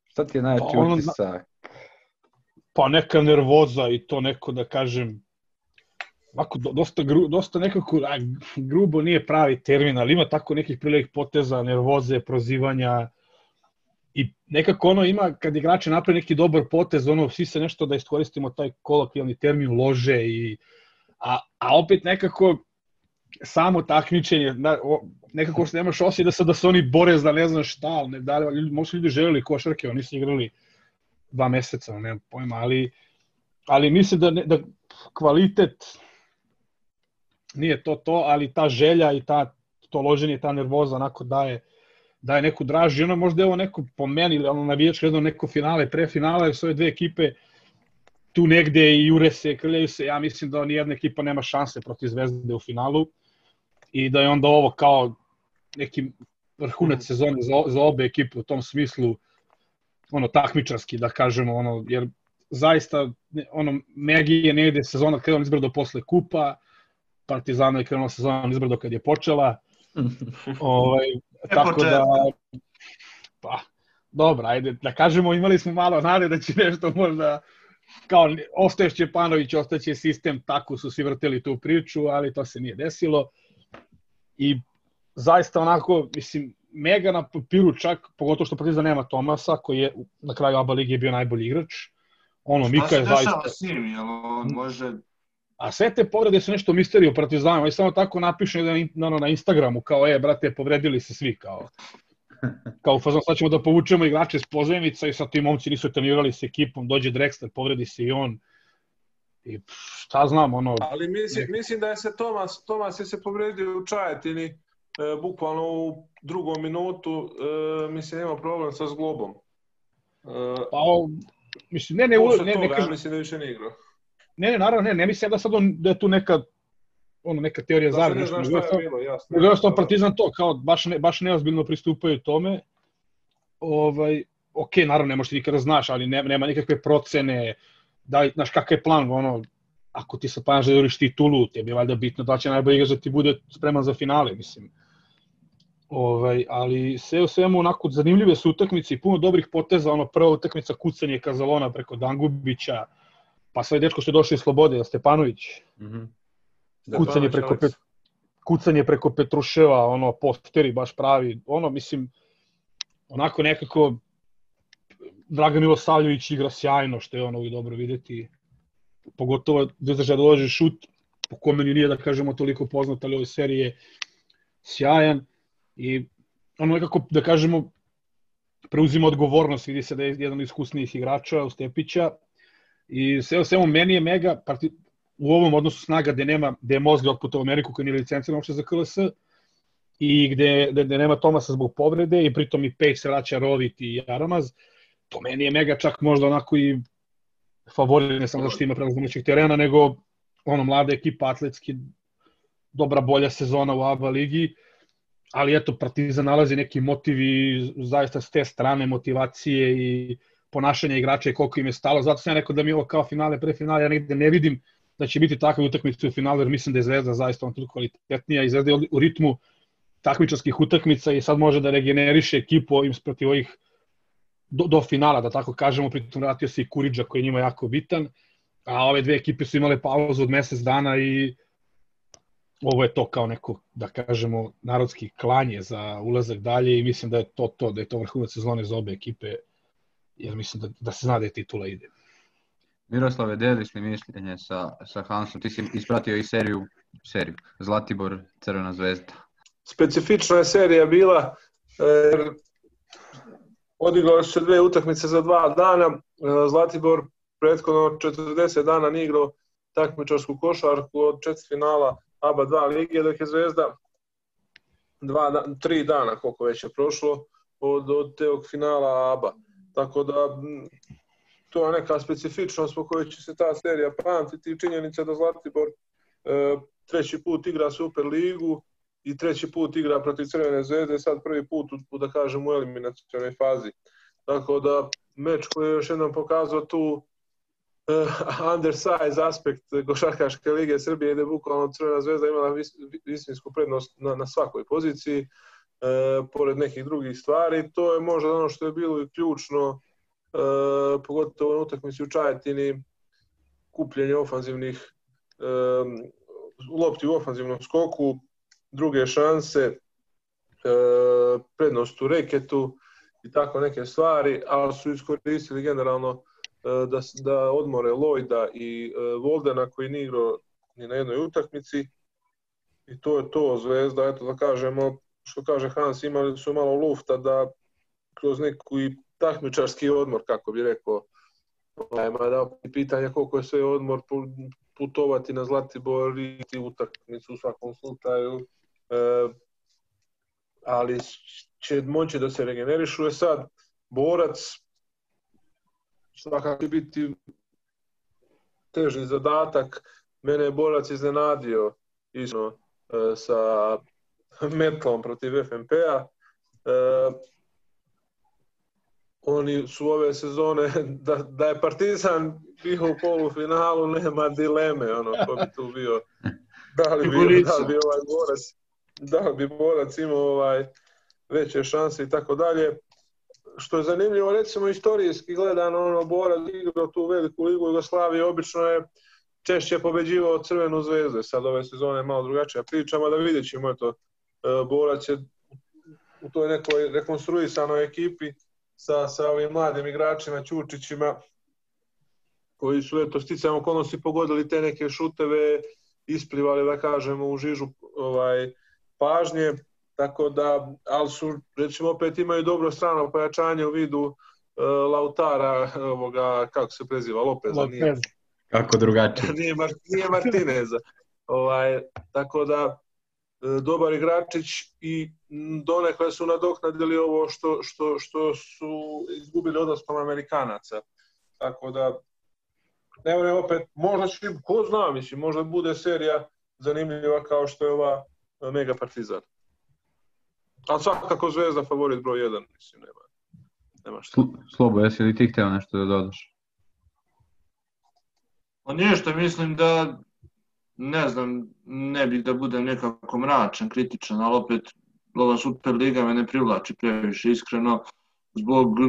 Šta ti je najjači Pa ono- utisak? Pa neka nervoza i to neko da kažem, Ovako, do- dosta, gru, dosta nekako, a, grubo nije pravi termin, ali ima tako nekih prilijek poteza, nervoze, prozivanja i nekako ono ima, kad igrači napravi neki dobar potez, ono, svi se nešto da iskoristimo taj kolokvijalni termin lože i, a, a opet nekako samo takmičenje, na, o, nekako se nemaš osjećaj da se, da se oni bore za ne znam šta, ali ne, da li, ljudi, možda ljudi želeli košarke, oni su igrali dva meseca, nemam pojma, ali, ali mislim da, ne, da kvalitet nije to to, ali ta želja i ta to loženje, ta nervoza onako daje daje neku draži, ono možda je ovo neko po meni, ili ono navijačko jedno neko finale, pre finale, su ove dve ekipe tu negde i jure se, krljaju se, ja mislim da nijedna ekipa nema šanse protiv Zvezde u finalu i da je onda ovo kao neki vrhunac sezone za, za obe ekipe u tom smislu ono takmičarski da kažemo ono jer zaista ono Megi je negde sezona krenula izbrdo posle kupa Partizana je krenula sezona izbrdo kad je počela. Ovaj tako da pa dobro ajde da kažemo imali smo malo nade da će nešto možda kao ostaje Šćepanović, ostaće sistem, tako su svi vrteli tu priču, ali to se nije desilo. I zaista onako, mislim, mega na papiru čak, pogotovo što Partizan nema Tomasa, koji je na kraju ABA lige bio najbolji igrač. Ono, Šta Mika se je dešava zaista... s njim? Jel on može... A sve te povrede su nešto misteriju Partizanu, oni samo tako napišu na, na, na Instagramu, kao, e, brate, povredili se svi, kao. Kao u fazonu, sad ćemo da povučemo igrače s pozemica i sad ti momci nisu trenirali s ekipom, dođe Drexler, povredi se i on. I pff, šta znam, ono, Ali mislim, mislim da je se Tomas, Tomas je se povredio u Čajetini, e, bukvalno u drugom minutu, e, mislim nema problem sa zglobom. E, pa, o, mislim, ne, ne, posle ne, ne, toga, ne, ja kažem, mislim da više ne igra. ne, ne, naravno, ne, ne mislim ja da sad on, da je tu neka ono neka teorija Da se zavere. ne nešto, zna nego šta je bilo, jasno. Jednostavno Partizan to, kao baš, ne, baš neozbiljno pristupaju tome. Ovaj, ok, naravno ne možeš ti nikada znaš, ali ne, nema nikakve procene, da, znaš kakav je plan, ono, ako ti se planaš da juriš titulu, tebi je valjda bitno da će najbolji igrač da ti bude spreman za finale, mislim. Ovaj, ali sve u svemu onako zanimljive su utakmice i puno dobrih poteza, ono prva utakmica kucanje Kazalona preko Dangubića, pa sve dečko što je došao iz Slobode, Stepanović, Mhm. kucanje preko, pet, kucanje preko Petruševa, ono, posteri baš pravi, ono, mislim, onako nekako Dragan Milosavljević igra sjajno, što je ono uvijek dobro videti. Pogotovo da da dođe šut, po kome ni nije da kažemo toliko poznat, ali ove serije sjajan i ono nekako da kažemo preuzima odgovornost, vidi se da je jedan iskusnijih igrača Stepića i sve o svemu meni je mega parti, u ovom odnosu snaga gde nema gde je mozga otputa u Ameriku koji nije licenciran uopšte za KLS i gde, gde, gde nema Tomasa zbog povrede i pritom i Pej se vraća Rovit i Jaramaz, to meni je mega čak možda onako i favorit, ne samo zato što ima prelaz domaćeg terena, nego ono mlada ekipa atletski, dobra bolja sezona u ABA ligi, ali eto Partizan nalazi neki motiv i zaista s te strane motivacije i ponašanja igrača i koliko im je stalo. Zato sam ja rekao da mi ovo kao finale, pre finale, ja negde ne vidim da će biti takve utakmice u finalu, jer mislim da je Zvezda zaista on toliko kvalitetnija i Zvezda je u ritmu takmičarskih utakmica i sad može da regeneriše ekipu ovim protiv ovih do, do finala, da tako kažemo, pritom vratio se i Kuriđa koji je njima jako bitan, a ove dve ekipe su imale pauzu od mesec dana i ovo je to kao neko, da kažemo, narodski klanje za ulazak dalje i mislim da je to to, da je to vrhunac sezone za obe ekipe, jer mislim da, da se zna da je titula ide. Miroslave, deliš li mišljenje sa, sa Hansom? Ti si ispratio i seriju, seriju Zlatibor, Crvena zvezda. Specifična je serija bila, jer odigrali su se dve utakmice za dva dana. E, Zlatibor prethodno 40 dana nije igrao takmičarsku košarku od četvrtfinala ABA 2 lige, dok je Zvezda dva, da- tri dana, koliko već je prošlo, od, od teog finala ABA. Tako da, to je neka specifičnost po kojoj će se ta serija pamtiti i činjenica da Zlatibor e, treći put igra Super ligu i treći put igra protiv Crvene zvezde, sad prvi put u, da kažem u eliminacionoj fazi. Tako da meč koji je još jednom pokazao tu uh, undersize aspekt košarkaške lige Srbije gde bukvalno Crvena zvezda imala vis, visinsku prednost na, na svakoj poziciji uh, pored nekih drugih stvari. To je možda ono što je bilo i ključno uh, pogotovo na utakmici u Čajetini kupljenje ofanzivnih um, lopti u ofanzivnom skoku, druge šanse, e, prednost u reketu i tako neke stvari, ali su iskoristili generalno e, da, da odmore Lojda i e, Voldena koji nije igrao ni na jednoj utakmici i to je to Zvezda, eto da kažemo, što kaže Hans, imali su malo lufta da kroz neku i takmičarski odmor, kako bi rekao, ovaj, mada pitanje koliko je sve odmor putovati na Zlatibor i utakmicu u svakom slučaju. E, ali će moći da se regenerišu. Je sad, borac svakako biti teži zadatak. Mene je borac iznenadio isno, e, sa metlom protiv FNP-a. E, oni su ove sezone, da, da je Partizan bio u polufinalu, nema dileme, ono, ko bi tu bio, da li bi, da li bi ovaj borac, da li bi borac imao ovaj veće šanse i tako dalje. Što je zanimljivo, recimo, istorijski gledano, ono, borac igrao tu veliku ligu Jugoslavije, obično je češće pobeđivao Crvenu zvezdu, sad ove sezone je malo drugačija priča, da vidjet ćemo, eto, borac je u toj nekoj rekonstruisanoj ekipi, sa, sa ovim mladim igračima, Ćurčićima, koji su eto sticajem okolnosti pogodili te neke šuteve, isplivali da kažemo u žižu ovaj pažnje, tako da ali su recimo opet imaju dobro strano pojačanje u vidu uh, Lautara, ovoga kako se preziva Lopeza, Lopez. nije. Kako drugačije? nije, nije Martineza. ovaj tako da dobar igračić i donekle su nadoknadili ovo što, što, što su izgubili odnosnom Amerikanaca. Tako da, ne vrem opet, možda će, ko zna, mislim, možda bude serija zanimljiva kao što je ova e, Mega Partizan. Ali svakako Zvezda favorit broj 1, mislim, nema, nema šta. Sl- Slobo, jesi li ti hteo nešto da dodaš? Pa ništa, mislim da, ne znam, ne bih da budem nekako mračan, kritičan, ali opet ova Superliga me ne privlači previše, iskreno, zbog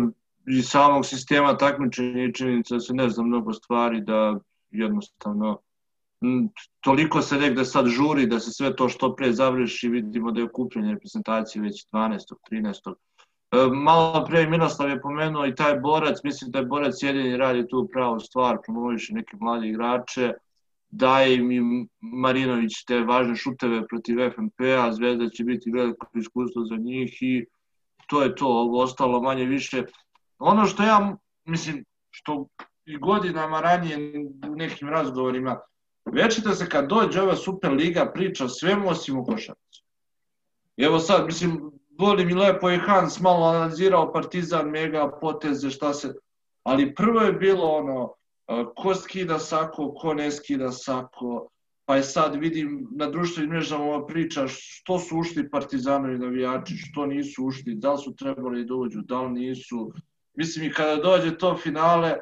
i samog sistema takmičenja i činjenica da se ne zna mnogo stvari, da jednostavno toliko se negde sad žuri da se sve to što pre završi, vidimo da je okupljenje reprezentacije već 12. 13. E, Malo pre Miroslav je pomenuo i taj borac, mislim da je borac jedini radi tu pravu stvar, promoviše neke mlade igrače, daje im i Marinović te važne šuteve protiv FNP-a, Zvezda će biti veliko iskustvo za njih i to je to, ovo ostalo manje više. Ono što ja, mislim, što i godinama ranije u nekim razgovorima, večito se kad dođe ova Superliga priča o svemu osim u košarci. Evo sad, mislim, voli mi lepo je Hans malo analizirao Partizan, Mega, poteze, šta se... Ali prvo je bilo ono, ko skida sako, ko ne skida sako, pa je sad vidim na društvenim mrežama ova priča što su ušli Partizanovi navijači, što nisu ušli, da li su trebali da uđu, da li nisu. Mislim i kada dođe to finale,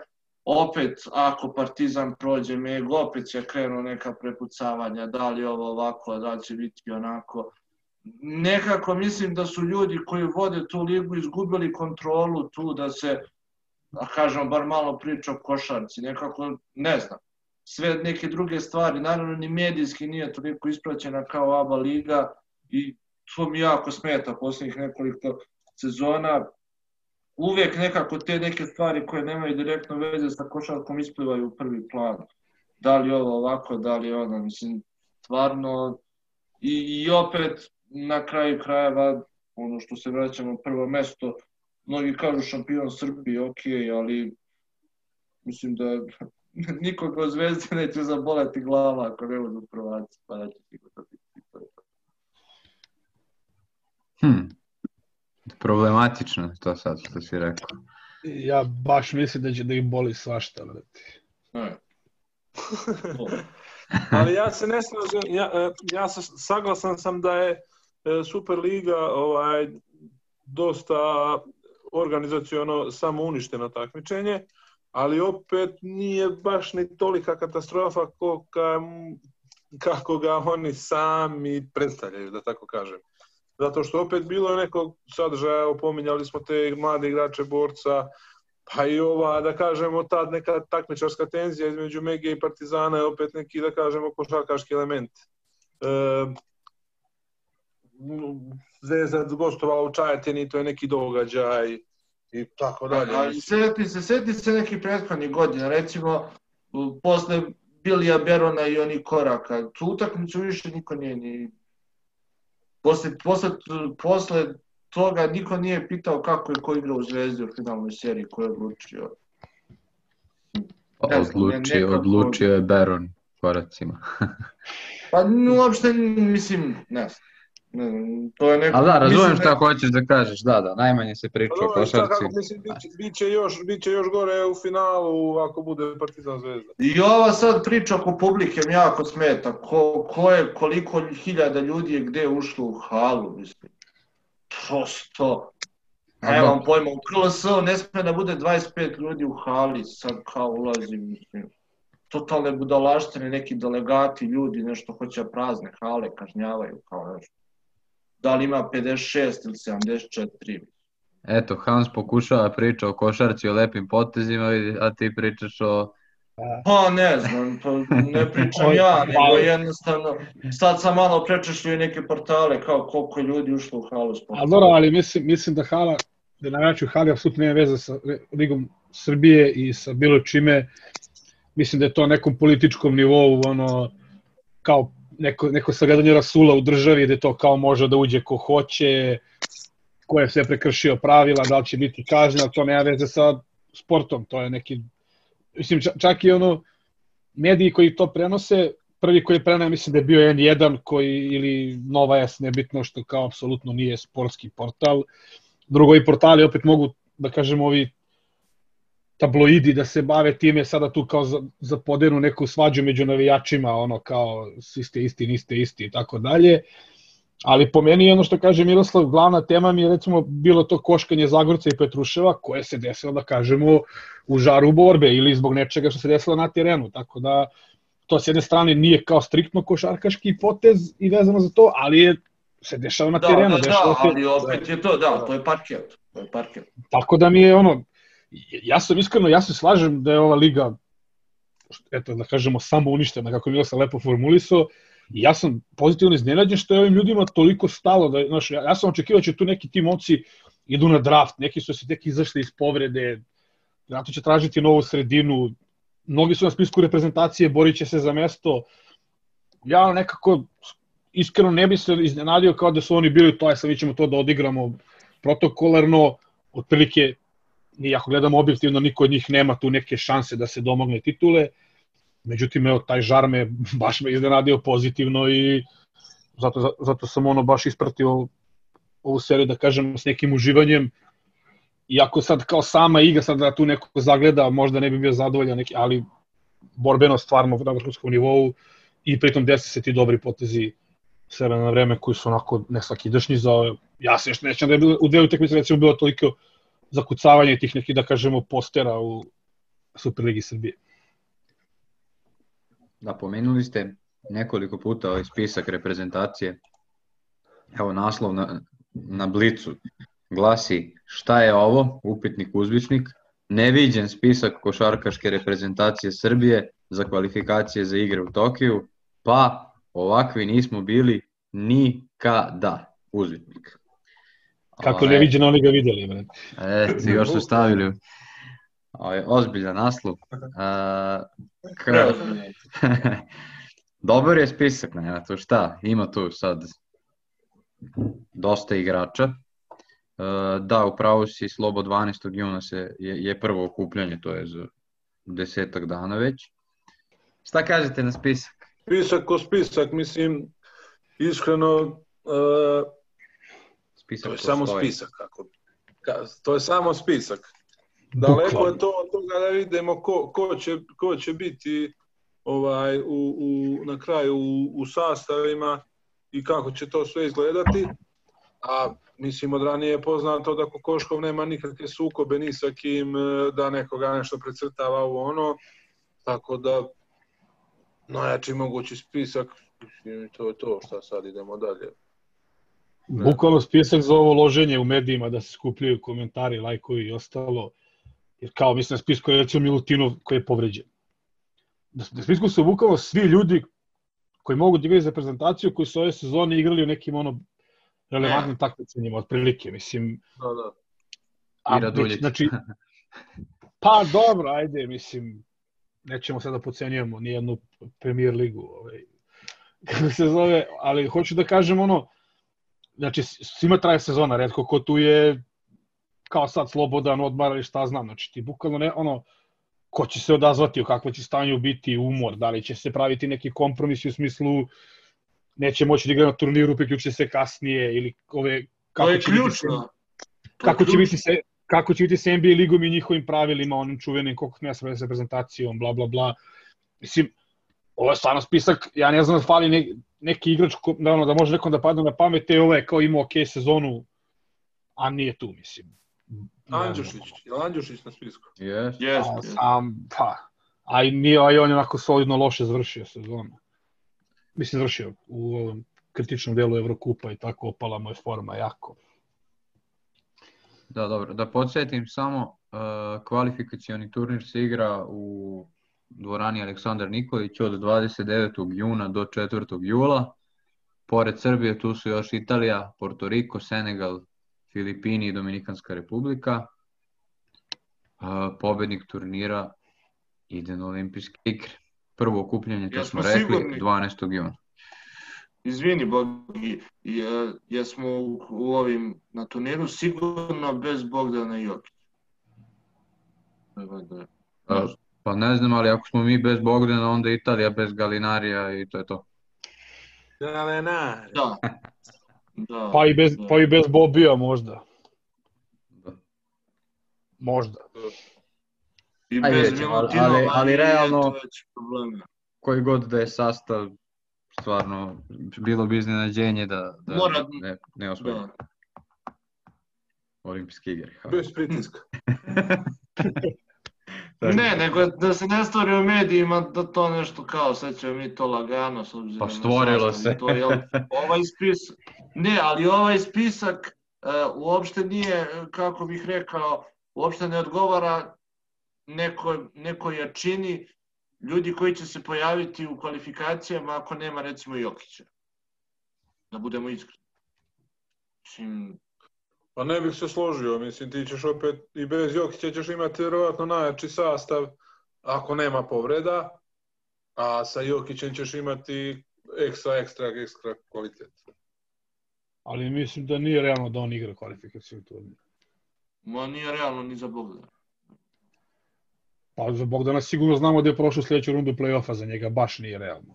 opet ako Partizan prođe Mega, opet će krenu neka prepucavanja, da li ovo ovako, da li će biti onako nekako mislim da su ljudi koji vode tu ligu izgubili kontrolu tu da se, da kažem, bar malo priča o košarci, nekako, ne znam, sve neke druge stvari, naravno ni medijski nije toliko ispraćena kao ABA liga i to mi jako smeta poslednjih nekoliko sezona. Uvijek nekako te neke stvari koje nemaju direktno veze sa košarkom isplivaju u prvi plan. Da li ovo ovako, da li ono, mislim, stvarno, i, i opet na kraju krajeva, ono što se vraćamo prvo mesto, mnogi kažu šampion Srbije, ok, ali mislim da nikoga od zvezde neće zaboleti glava ako ne budu prvaci, pa da će sigurno biti to. je to. Hm. Problematično je to sad što si rekao. Ja baš mislim da će da ih boli svašta. To. Ali ja se ne slažem, ja, e, ja se saglasan sam da je e, Superliga ovaj, dosta organizaciono samo uništeno takmičenje, ali opet nije baš ni tolika katastrofa kolika, kako ga oni sami predstavljaju, da tako kažem. Zato što opet bilo je nekog sadržaja, opominjali smo te mlade igrače borca, pa i ova, da kažemo, tad neka takmičarska tenzija između Mege i Partizana je opet neki, da kažemo, košarkaški element. E, Zvezda gostovala u Čajetini, to je neki događaj i tako dalje. Ali seti se, seti se neki prethodnih godina, recimo posle Bilija Berona i oni koraka, tu utakmicu više niko nije ni... Posle, posle, posle toga niko nije pitao kako je ko igra u Zvezdi u finalnoj seriji, ko je odlučio. Ne znam, Odlučio, nekako- odlučio je Baron koracima. Pa uopšte, mislim, ne znam. Ne znam, to je neko... Ali da, razumem mislim šta hoćeš da kažeš, da, da, najmanje se priča o košarci. kako, mislim, biće, biće, još, biće još gore u finalu ako bude Partizan Zvezda. I ova sad priča oko publike mi jako smeta. Ko, ko je, koliko hiljada ljudi je gde ušlo u halu, mislim. Prosto. Nemam dobro. pojma, u KLS-u ne sme da bude 25 ljudi u hali, sad kao ulazim, mislim. Totalne budalaštine, neki delegati, ljudi, nešto hoće da prazne hale, kažnjavaju kao nešto. Da li ima 56 ili 74? Eto, Hans pokušava priča o košarci, o lepim potezima, a ti pričaš o... Pa ne znam, to ne pričam ja, nego jednostavno, sad sam malo prečešljio neke portale kao koliko ljudi ušlo u halu sporta. A dobro, ali mislim, mislim da hala, da navijači u hali apsolutno nema veze sa Ligom Srbije i sa bilo čime. Mislim da je to na nekom političkom nivou, ono, kao neko, neko sagledanje rasula u državi, je to kao može da uđe ko hoće, ko je sve prekršio pravila, da li će biti kažnjen, to nema veze sa sportom, to je neki, mislim, ča- čak i ono, mediji koji to prenose, prvi koji je prenao, mislim da je bio N1 koji, ili Nova S, nebitno što kao apsolutno nije sportski portal. Drugo, i portali opet mogu, da kažem, ovi tabloidi da se bave time sada tu kao za, za podenu neku svađu među navijačima, ono kao svi ste isti, niste isti i tako dalje. Ali po meni ono što kaže Miroslav, glavna tema mi je recimo bilo to koškanje Zagorca i Petruševa koje se desilo da kažemo u žaru borbe ili zbog nečega što se desilo na terenu. Tako da to s jedne strane nije kao striktno košarkaški potez i vezano za to, ali je se dešava na Da, terenu. da, da, se- ali opet je to, da, to je parket. To je parket. Tako da mi je ono, ja sam iskreno, ja se slažem da je ova liga, eto da kažemo, samo uništena, kako je Milosa lepo formulisao, i ja sam pozitivno iznenađen što je ovim ljudima toliko stalo, da, znaš, ja, ja sam očekivao da će tu neki ti momci idu na draft, neki su se tek izašli iz povrede, zato će tražiti novu sredinu, mnogi su na spisku reprezentacije, borit će se za mesto, ja nekako iskreno ne bi se iznenadio kao da su oni bili to, aj sad mi ćemo to da odigramo protokolarno, otprilike, ni ako gledamo objektivno, niko od njih nema tu neke šanse da se domogne titule, međutim, evo, taj žar me, baš me iznenadio pozitivno i zato, zato sam ono baš ispratio ovu seriju, da kažem, s nekim uživanjem, iako sad kao sama igra, sad da tu neko zagleda, možda ne bi bio zadovoljan, neki, ali borbeno stvarno na vrhunskom nivou i pritom desi se ti dobri potezi s vremena na vreme koji su onako nesvakidašnji za ja se još nećem da je bilo, u dve utakmice recimo bilo toliko zakucavanje tih nekih da kažemo postera u Superligi Srbije. Da, pomenuli ste nekoliko puta ovaj spisak reprezentacije. Evo naslov na, na blicu glasi šta je ovo, upitnik uzvičnik, neviđen spisak košarkaške reprezentacije Srbije za kvalifikacije za igre u Tokiju, pa ovakvi nismo bili nikada, uzvitnik. Kako Ovaj, ne viđeno, oni ga videli. Bre. Eto, još su stavili ovaj, ozbiljan naslov. A, ka... Dobar je spisak, nema tu šta, ima tu sad dosta igrača. E, da, upravo si Slobo 12. juna se, je, je prvo okupljanje, to je za desetak dana već. Šta kažete na spisak? Spisak ko spisak, mislim, iskreno, uh, Spisak to je samo postoji. spisak. Kako, ka, to je samo spisak. Daleko je to od toga da vidimo ko, ko, će, ko će biti ovaj u, u, na kraju u, u sastavima i kako će to sve izgledati. A mislim od ranije je poznato da Kokoškov nema nikakve sukobe ni sa kim e, da nekoga nešto precrtava u ono. Tako da najjači mogući spisak mislim, to je to šta sad idemo dalje. Bukvalno spisak za ovo loženje u medijima da se skupljaju komentari, lajkovi i ostalo. Jer kao mislim na spisku je recimo Milutinov koji je povređen. Da na spisku su bukvalno svi ljudi koji mogu da igraju za reprezentaciju koji su ove sezone igrali u nekim ono relevantnim takmičenjima otprilike, mislim. Da, da. A, I Raduljić. Znači, pa dobro, ajde, mislim, nećemo sada pocenjujemo ni jednu premier ligu, ovaj, kako se zove, ali hoću da kažem ono, znači svima traje sezona, redko ko tu je kao sad slobodan odmar ili šta znam, znači ti bukvalno ne, ono, ko će se odazvati, u kakvo će stanju biti umor, da li će se praviti neki kompromisi u smislu neće moći da igra na turniru, priključe se kasnije ili ove To je će ključno. Kako će biti se kako će biti sa NBA ligom i njihovim pravilima, onim čuvenim koliko ne sa reprezentacijom, bla bla bla. Mislim, ovo je stvarno spisak, ja ne znam da fali ne, neki igrač ko, da, ono, da može nekom da padne na pamet, ovo je kao imao ok sezonu, a nije tu, mislim. Andjušić, Andjušić na spisku? Yes. Yes, A, yes. sam, pa, a i nije, a i on je onako solidno loše završio sezonu. Mislim, završio u ovom kritičnom delu Evrokupa i tako opala mu je forma jako. Da, dobro. Da podsjetim samo, uh, kvalifikacioni turnir se igra u dvorani Aleksandar Nikolić od 29. juna do 4. jula. Pored Srbije tu su još Italija, Porto Riko, Senegal, Filipini i Dominikanska republika. Pobednik turnira ide na olimpijske igre. Prvo okupljanje, to smo rekli, sigurni? 12. juna. Izvini, Bogi, je, jesmo u, u ovim na turniru sigurno bez Bogdana Jokića. Evo da. Pa, ne znam, ali ako smo mi bez Bogdana, onda Italija bez Galinarija i to je to. Galenari. Da. da. Pa i bez, da. pa i bez Bobija možda. Da. Možda. I Ajde, bez vidjet ali- ali- ali realno-. Koji god da je sastav, stvarno, bilo bi iznenađenje da, da Mora- ne, ne osvoji Da. olimpijske igre. Bez pritiska. Tako. Ne, nego da se ne stvori u medijima da to nešto kao, sad ćemo mi to lagano s obzirom Pa stvorilo se. To, jel, ovaj spisak, ne, ali ovaj spisak uh, uopšte nije, kako bih rekao, uopšte ne odgovara nekoj, nekoj jačini ljudi koji će se pojaviti u kvalifikacijama ako nema recimo Jokića. Da budemo iskreni. Mislim, Pa ne bih se složio, mislim ti ćeš opet i bez Jokića ćeš imati vjerovatno najjači sastav ako nema povreda, a sa Jokićem ćeš imati ekstra, ekstra, ekstra kvalitet. Ali mislim da nije realno da on igra kvalifikaciju turnir. ma nije realno ni za Bogdana. Pa za Bogdana sigurno znamo da je prošao sljedeću rundu play-offa, za njega baš nije realno.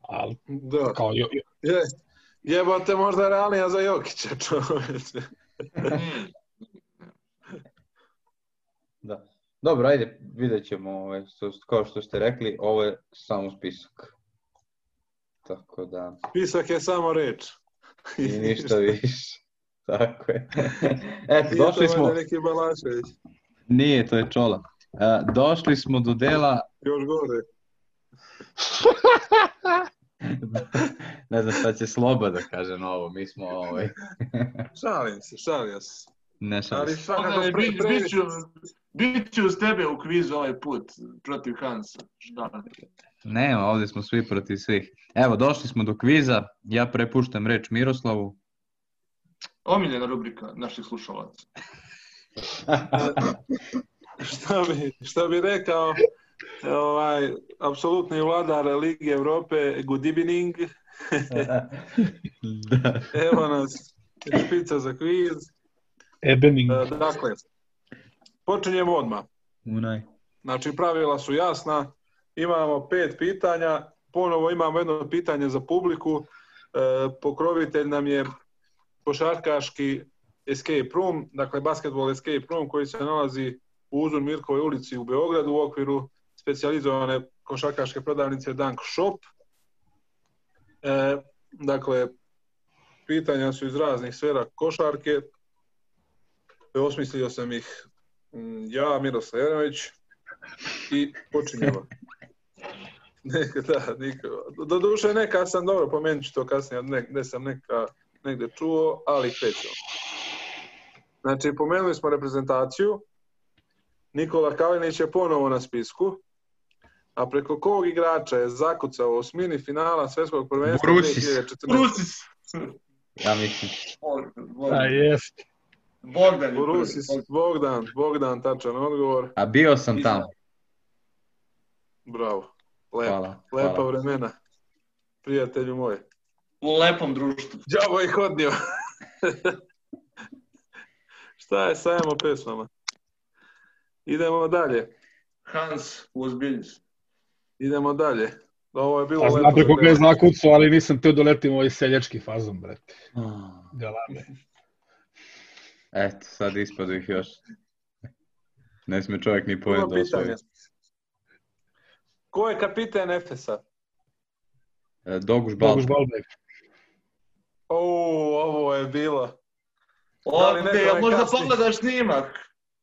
Ali Da, kao, jo, jo, je, jebote možda realnija za Jokića čoveče. Da. Dobro, ajde, vidjet ćemo, ovaj, što, kao što ste rekli, ovo je samo spisak. Tako da, Pisak je samo reč. i ništa više. Tako je. Eto, Nije došli to smo, neki Balašević. nije, to je čola. E, došli smo do dela, Još gore. ne znam šta će Sloba da kaže na ovo, mi smo ovaj, Šalim se, šalim se. ne šalim Ali se. pre, bi, pre, bit, ću, bit ću uz tebe u kvizu ovaj put protiv Hansa. Šta? Nema, ovdje smo svi protiv svih. Evo, došli smo do kviza, ja prepuštam reč Miroslavu. Omiljena rubrika naših slušalaca. šta, bi, šta bi rekao ovaj, apsolutni vladar Lige Evrope, good evening. da. Evo nas, špica za kviz. Ebening. E, Dakle, počinjemo odmah. Unaj. Znači, pravila su jasna. Imamo pet pitanja. Ponovo imamo jedno pitanje za publiku. E, pokrovitelj nam je košarkaški escape room, dakle basketball escape room koji se nalazi u Uzun Mirkovoj ulici u Beogradu u okviru specijalizovane košarkaške prodavnice Dunk Shop. E, dakle, pitanja su iz raznih sfera košarke. Osmislio sam ih mm, ja, Miroslav Jeremić, i počinjemo. Neka, da, niko. Do duše neka sam, dobro, pomenut ću to kasnije, ne, ne sam neka negde čuo, ali krećemo. Znači, pomenuli smo reprezentaciju. Nikola Kalinić je ponovo na spisku. A preko kog igrača je zakucao u osmini finala svetskog prvenstva Brusis. 2014? Brusis! Ja mislim. A jest. Bogdan. prvi. Bogdan, Bogdan, tačan odgovor. A bio sam tamo. Bravo. Lepo. Hvala. Lepa hvala. vremena. Prijatelju moj. U lepom društvu. Đavo ih odnio. Šta je sa emo pesmama? Idemo dalje. Hans, uozbilji se. Idemo dalje. Ovo je bilo A lepo. znate koga je zakucao, ali nisam teo doletim ovaj seljački fazon, brate. Galame. Eto, sad ispadu ih još. Ne sme čovjek ni pojem da osvoji. Ko je kapiten Efesa? E, Doguš Boguš Balta. Balbek. O, ovo je bilo. Da li jel me možda kasni? pogledaš snimak?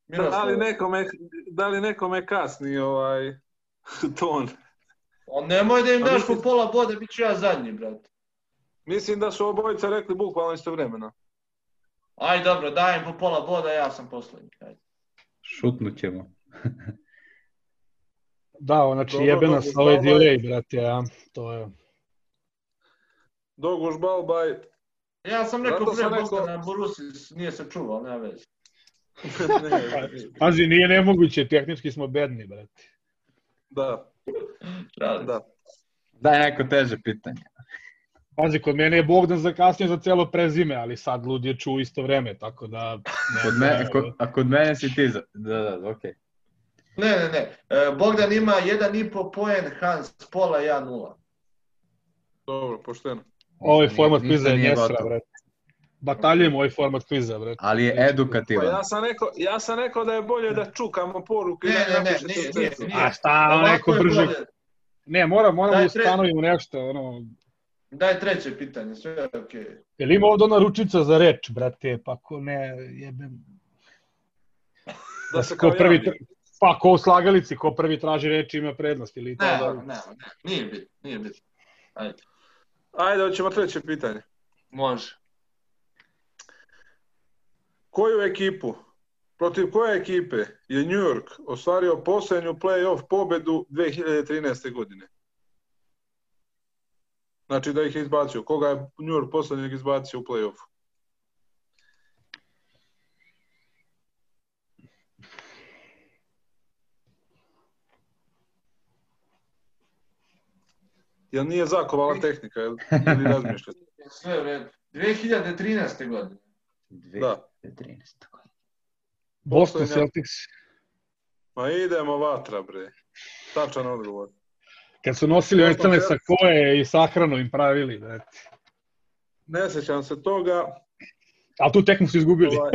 Da li Miroslav, nekome, da li nekome kasni ovaj ton? On nemoj da im A daš mislim- po pola boda, bit ću ja zadnji, brate. Mislim da su obojica rekli bukvalno istovremeno. Aj, dobro, dajem po pola boda, ja sam poslednji. Ajde. Šutnut ćemo. Da, znači Dobro, jebe nas ovaj delay, brate, a to je... Doguš Balbaj. Ja sam rekao pre rekao- Bogdana Borusis, nije se čuvao, nema veze. Pazi, nije nemoguće, tehnički smo bedni, brate. da, Da. se. Daj neko teže pitanje. Pazi, kod mene je Bogdan zakasnio za celo prezime, ali sad lud je čuo isto vreme, tako da... ne Kod znam, me, kod, a kod mene si ti za... Da, da, okej. Ne, ne, ne. E, Bogdan ima 1,5 poen, Hans pola, ja nula. Dobro, pošteno. Ovaj Ništa format kviza je njesra, gotovo. Bataljujem ovaj format kviza, brate. Ali je Pa edukativan. ja sam rekao, ja sam rekao da je bolje da čukamo poruke Ne, da ne, ne, nije, nije, tekstu. nije. A šta, Ovako neko brže. bolje. Ne, moram, moram da ustanovimo nešto, ono, Daj treće pitanje, sve je okej. Jel ima ovdje ona ručica za reč, brate, pa ko ne, jebem. Da se ko kao prvi, javi. pa ko u slagalici, ko prvi traži reč ima prednost ili to. Ne, da- ne, ne, nije bitno, nije bitno. Ajde, Ajde, hoćemo treće pitanje. može. Koju ekipu, protiv koje ekipe je New York ostvario posljednju play-off pobedu 2013. godine? Znači da ih je izbacio. Koga je New York posljednjeg izbacio u play-offu? Jel nije zakovala tehnika, jel, ili razmišljate? Sve u redu. 2013. godine. Da. 2013. godine. Boston Celtics. Ma idemo vatra, bre. Tačan odgovor. Kad su nosili one crne Celtics. sakoje i sahranu im pravili, brate. Ne sećam se toga, Ali tu tekmu su izgubili. Ovaj,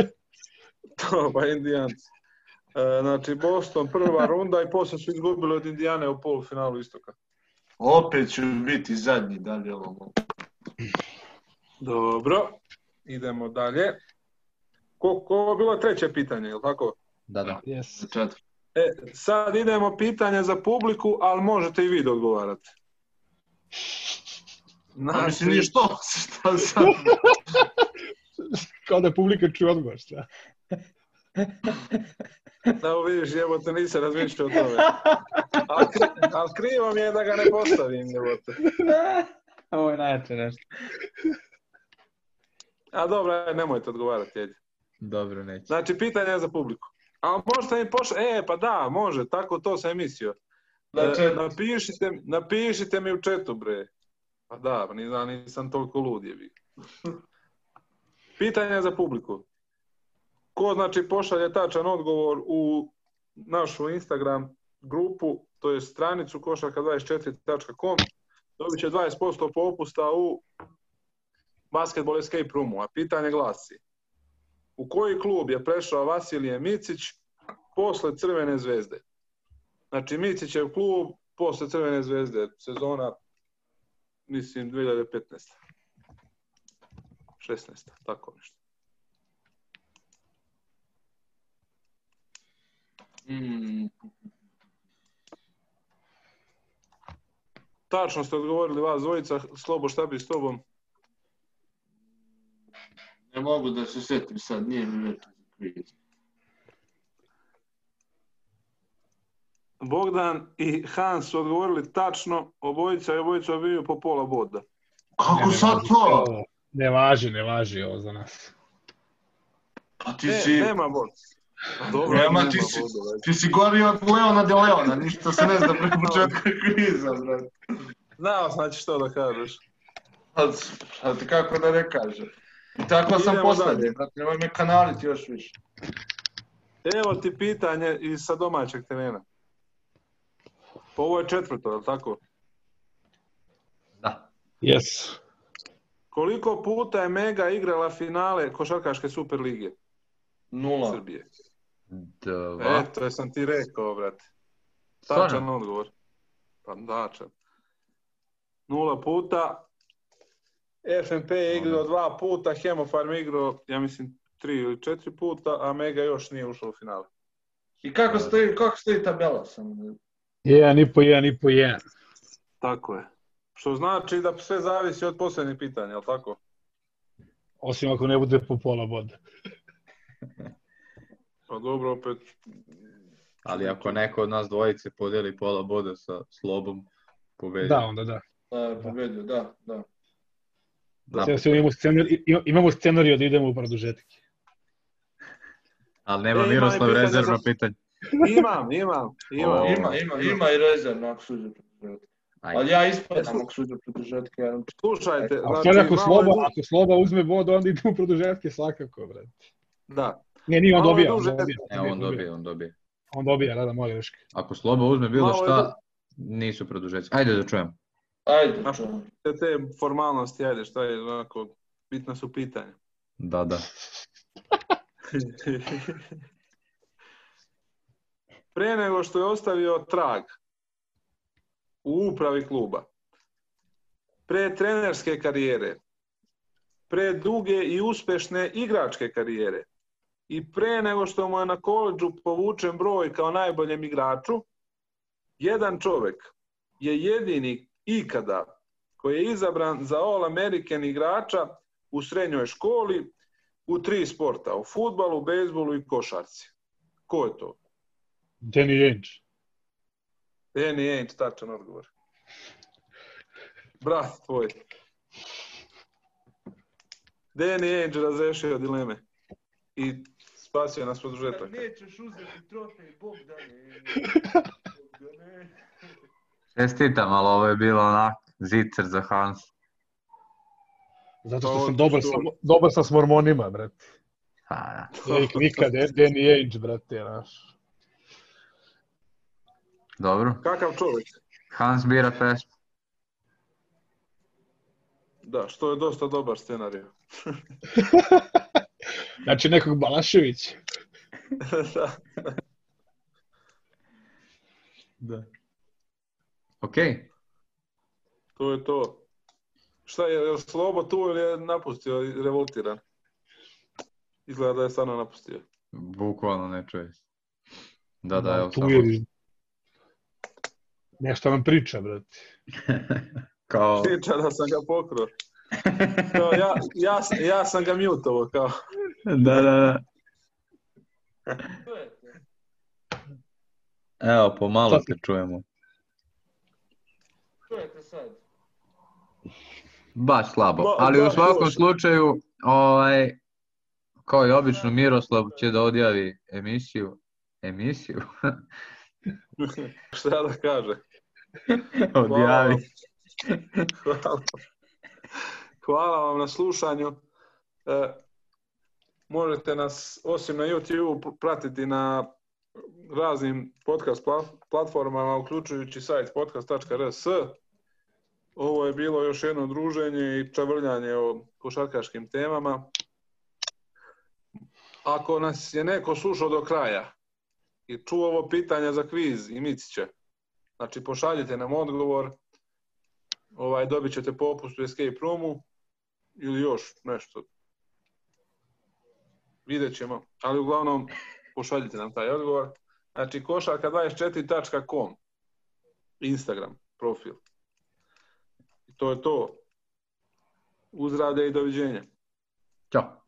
to, pa Indijanci. E, znači, Boston prva runda i posle su izgubili od Indijane u polufinalu istoka. Opet ću biti zadnji, da li je ovo mogu? Dobro, idemo dalje. Ko, ko je bilo treće pitanje, je li tako? Da, da. Yes. E, sad idemo pitanje za publiku, ali možete i vi da odgovarate. A mislim, Znači, nije što, šta sad? Kao da publika čuje odgovor, šta? da vidiš, jebote, nisam razmišljao o tome. Ali kri- ali krivo mi je da ga ne postavim, jebote. Ovo je najjače nešto. A dobro, nemojte odgovarati, ajde. Dobro, neće. Znači, pitanje je za publiku. A možete mi pošli... E, pa da, može, tako to sam mislio. Da, E, čet- napišite, napišite mi u četu, bre. Pa da, pa nisam, nisam toliko lud je Pitanje za publiku. Ko znači pošalje tačan odgovor u našu Instagram grupu, to je stranicu košarka24.com, dobit će 20% popusta u Basketball Escape Roomu. A pitanje glasi, u koji klub je prešao Vasilije Micić posle Crvene zvezde? Znači, Micić je u klub posle Crvene zvezde, sezona, mislim, 2015. 16. Tako nešto. Mm, Tačno ste odgovorili vas dvojica, Slobo, šta bi s tobom? Ne mogu da se setim sad, nije mi već kviz. Bogdan i Hans su odgovorili tačno, obojica i obojica biju po pola boda. Kako Ne, sad to? Ne važi, ne važi ovo za nas. Pa ti Ne, si, nema bod. Dobro, Nema, ti si- bodova. ti si gori od Leona de Leona, ništa se ne zna pre početka kviza, brate. Znao znači što da kažeš. Ali, ali ti kako da ne kaže. I tako sam postavljen, brate, nemoj me kanaliti još više. Evo ti pitanje iz sa domaćeg terena. Pa ovo je četvrto, je li tako? Da. Yes. Koliko puta je Mega igrala finale Košarkaške Superlige Nula. Srbije? Dva. E, to sam ti rekao, brate. Tačan odgovor. Pa dačan. Nula puta. FNP je igrao dva puta, Hemofarm je igrao, ja mislim, tri ili četiri puta, a Mega još nije ušao u finale. I kako stoji, kako stoji tabela sam? Jedan i po jedan i po jedan. Tako je. Što znači da sve zavisi od posljednjih pitanja, jel tako? Osim ako ne bude po pola boda. Pa dobro, opet... Ali ako neko od nas dvojice podeli pola boda sa slobom, pobedi. Da, onda da. Da, pobedio, da, da. Da, Sve, sve imamo, scenarij, imamo scenariju da idemo u produžetke. ali nema E, ima Miroslav pitanje rezervno za- pitanje. Imam, imam, imam. O. Ima, ima, ima i rezervno ako suđe produžetke. Ali ja ispadam ako suđe produžetke. Slušajte, A znači, ako sloba, je du- ako sloba uzme bod, onda idemo u produžetke svakako, brate. Da. Ne, nije on Malo je dobija, on duže- dobija. E, on dobije, on dobije. On dobija, da, da, moja greška. Ako Sloba uzme bilo šta, nisu produžeci. Ajde da čujem. Ajde, A-. Te, te formalnosti, ajde, šta je onako, bitna su pitanja. Da, da. Pre nego što je ostavio trag u upravi kluba, pre trenerske karijere, pre duge i uspešne igračke karijere i pre nego što mu je na koleđu povučen broj kao najboljem igraču, jedan čovek je jedini ikada koji je izabran za All American igrača u srednjoj školi u tri sporta, u futbalu, bejsbolu i košarci. Ko je to? Danny Ainge. Danny Ainge, tačan odgovor. Brat tvoj. Danny Ainge razrešio dileme i spasio nas produžetak. Nećeš uzeti trofej, Bog da ne. Bog da ne. Čestitam, ali ovo je bilo onak zicer za Hans. Zato što sam dobar sa, dobar sam s mormonima, brate. Pa, da. Ih nikad, Danny Ainge, brate, naš. Dobro. Kakav čovjek? Hans bira pesmu. Da, što je dosta dobar scenarij. Znači nekog Balaševića. da. Da. Ok. To je to. Šta je, je Slobo tu ili je napustio, i revoltiran? Izgleda da je stvarno napustio. Bukvalno ne čuje se. Da, da, evo tu samo. je Nešto nam priča, brate. Kao, Priča da sam ga pokro. Kao, ja, ja, ja sam ga mutovo, kao. da, da, da. Evo, pomalo te čujemo. Čujete sad. Baš slabo. Ba- Ali u baš svakom loše. slučaju, ovaj, kao i obično, Miroslav će da odjavi emisiju. Emisiju? Šta da kaže? Odjavi. Hvala. Hvala vam na slušanju. E, možete nas, osim na YouTube, pratiti na raznim podcast pla- platformama, uključujući sajt podcast.rs. Ovo je bilo još jedno druženje i čavrljanje o košarkaškim temama. Ako nas je neko slušao do kraja i čuo ovo pitanje za kviz i Micića, znači pošaljite nam odgovor, ovaj, dobit ćete popust u Escape Roomu ili još nešto. Vidjet ćemo, ali uglavnom pošaljite nam taj odgovor. Znači košarka24.com Instagram profil. To je to. Uzrade i doviđenja. Ćao.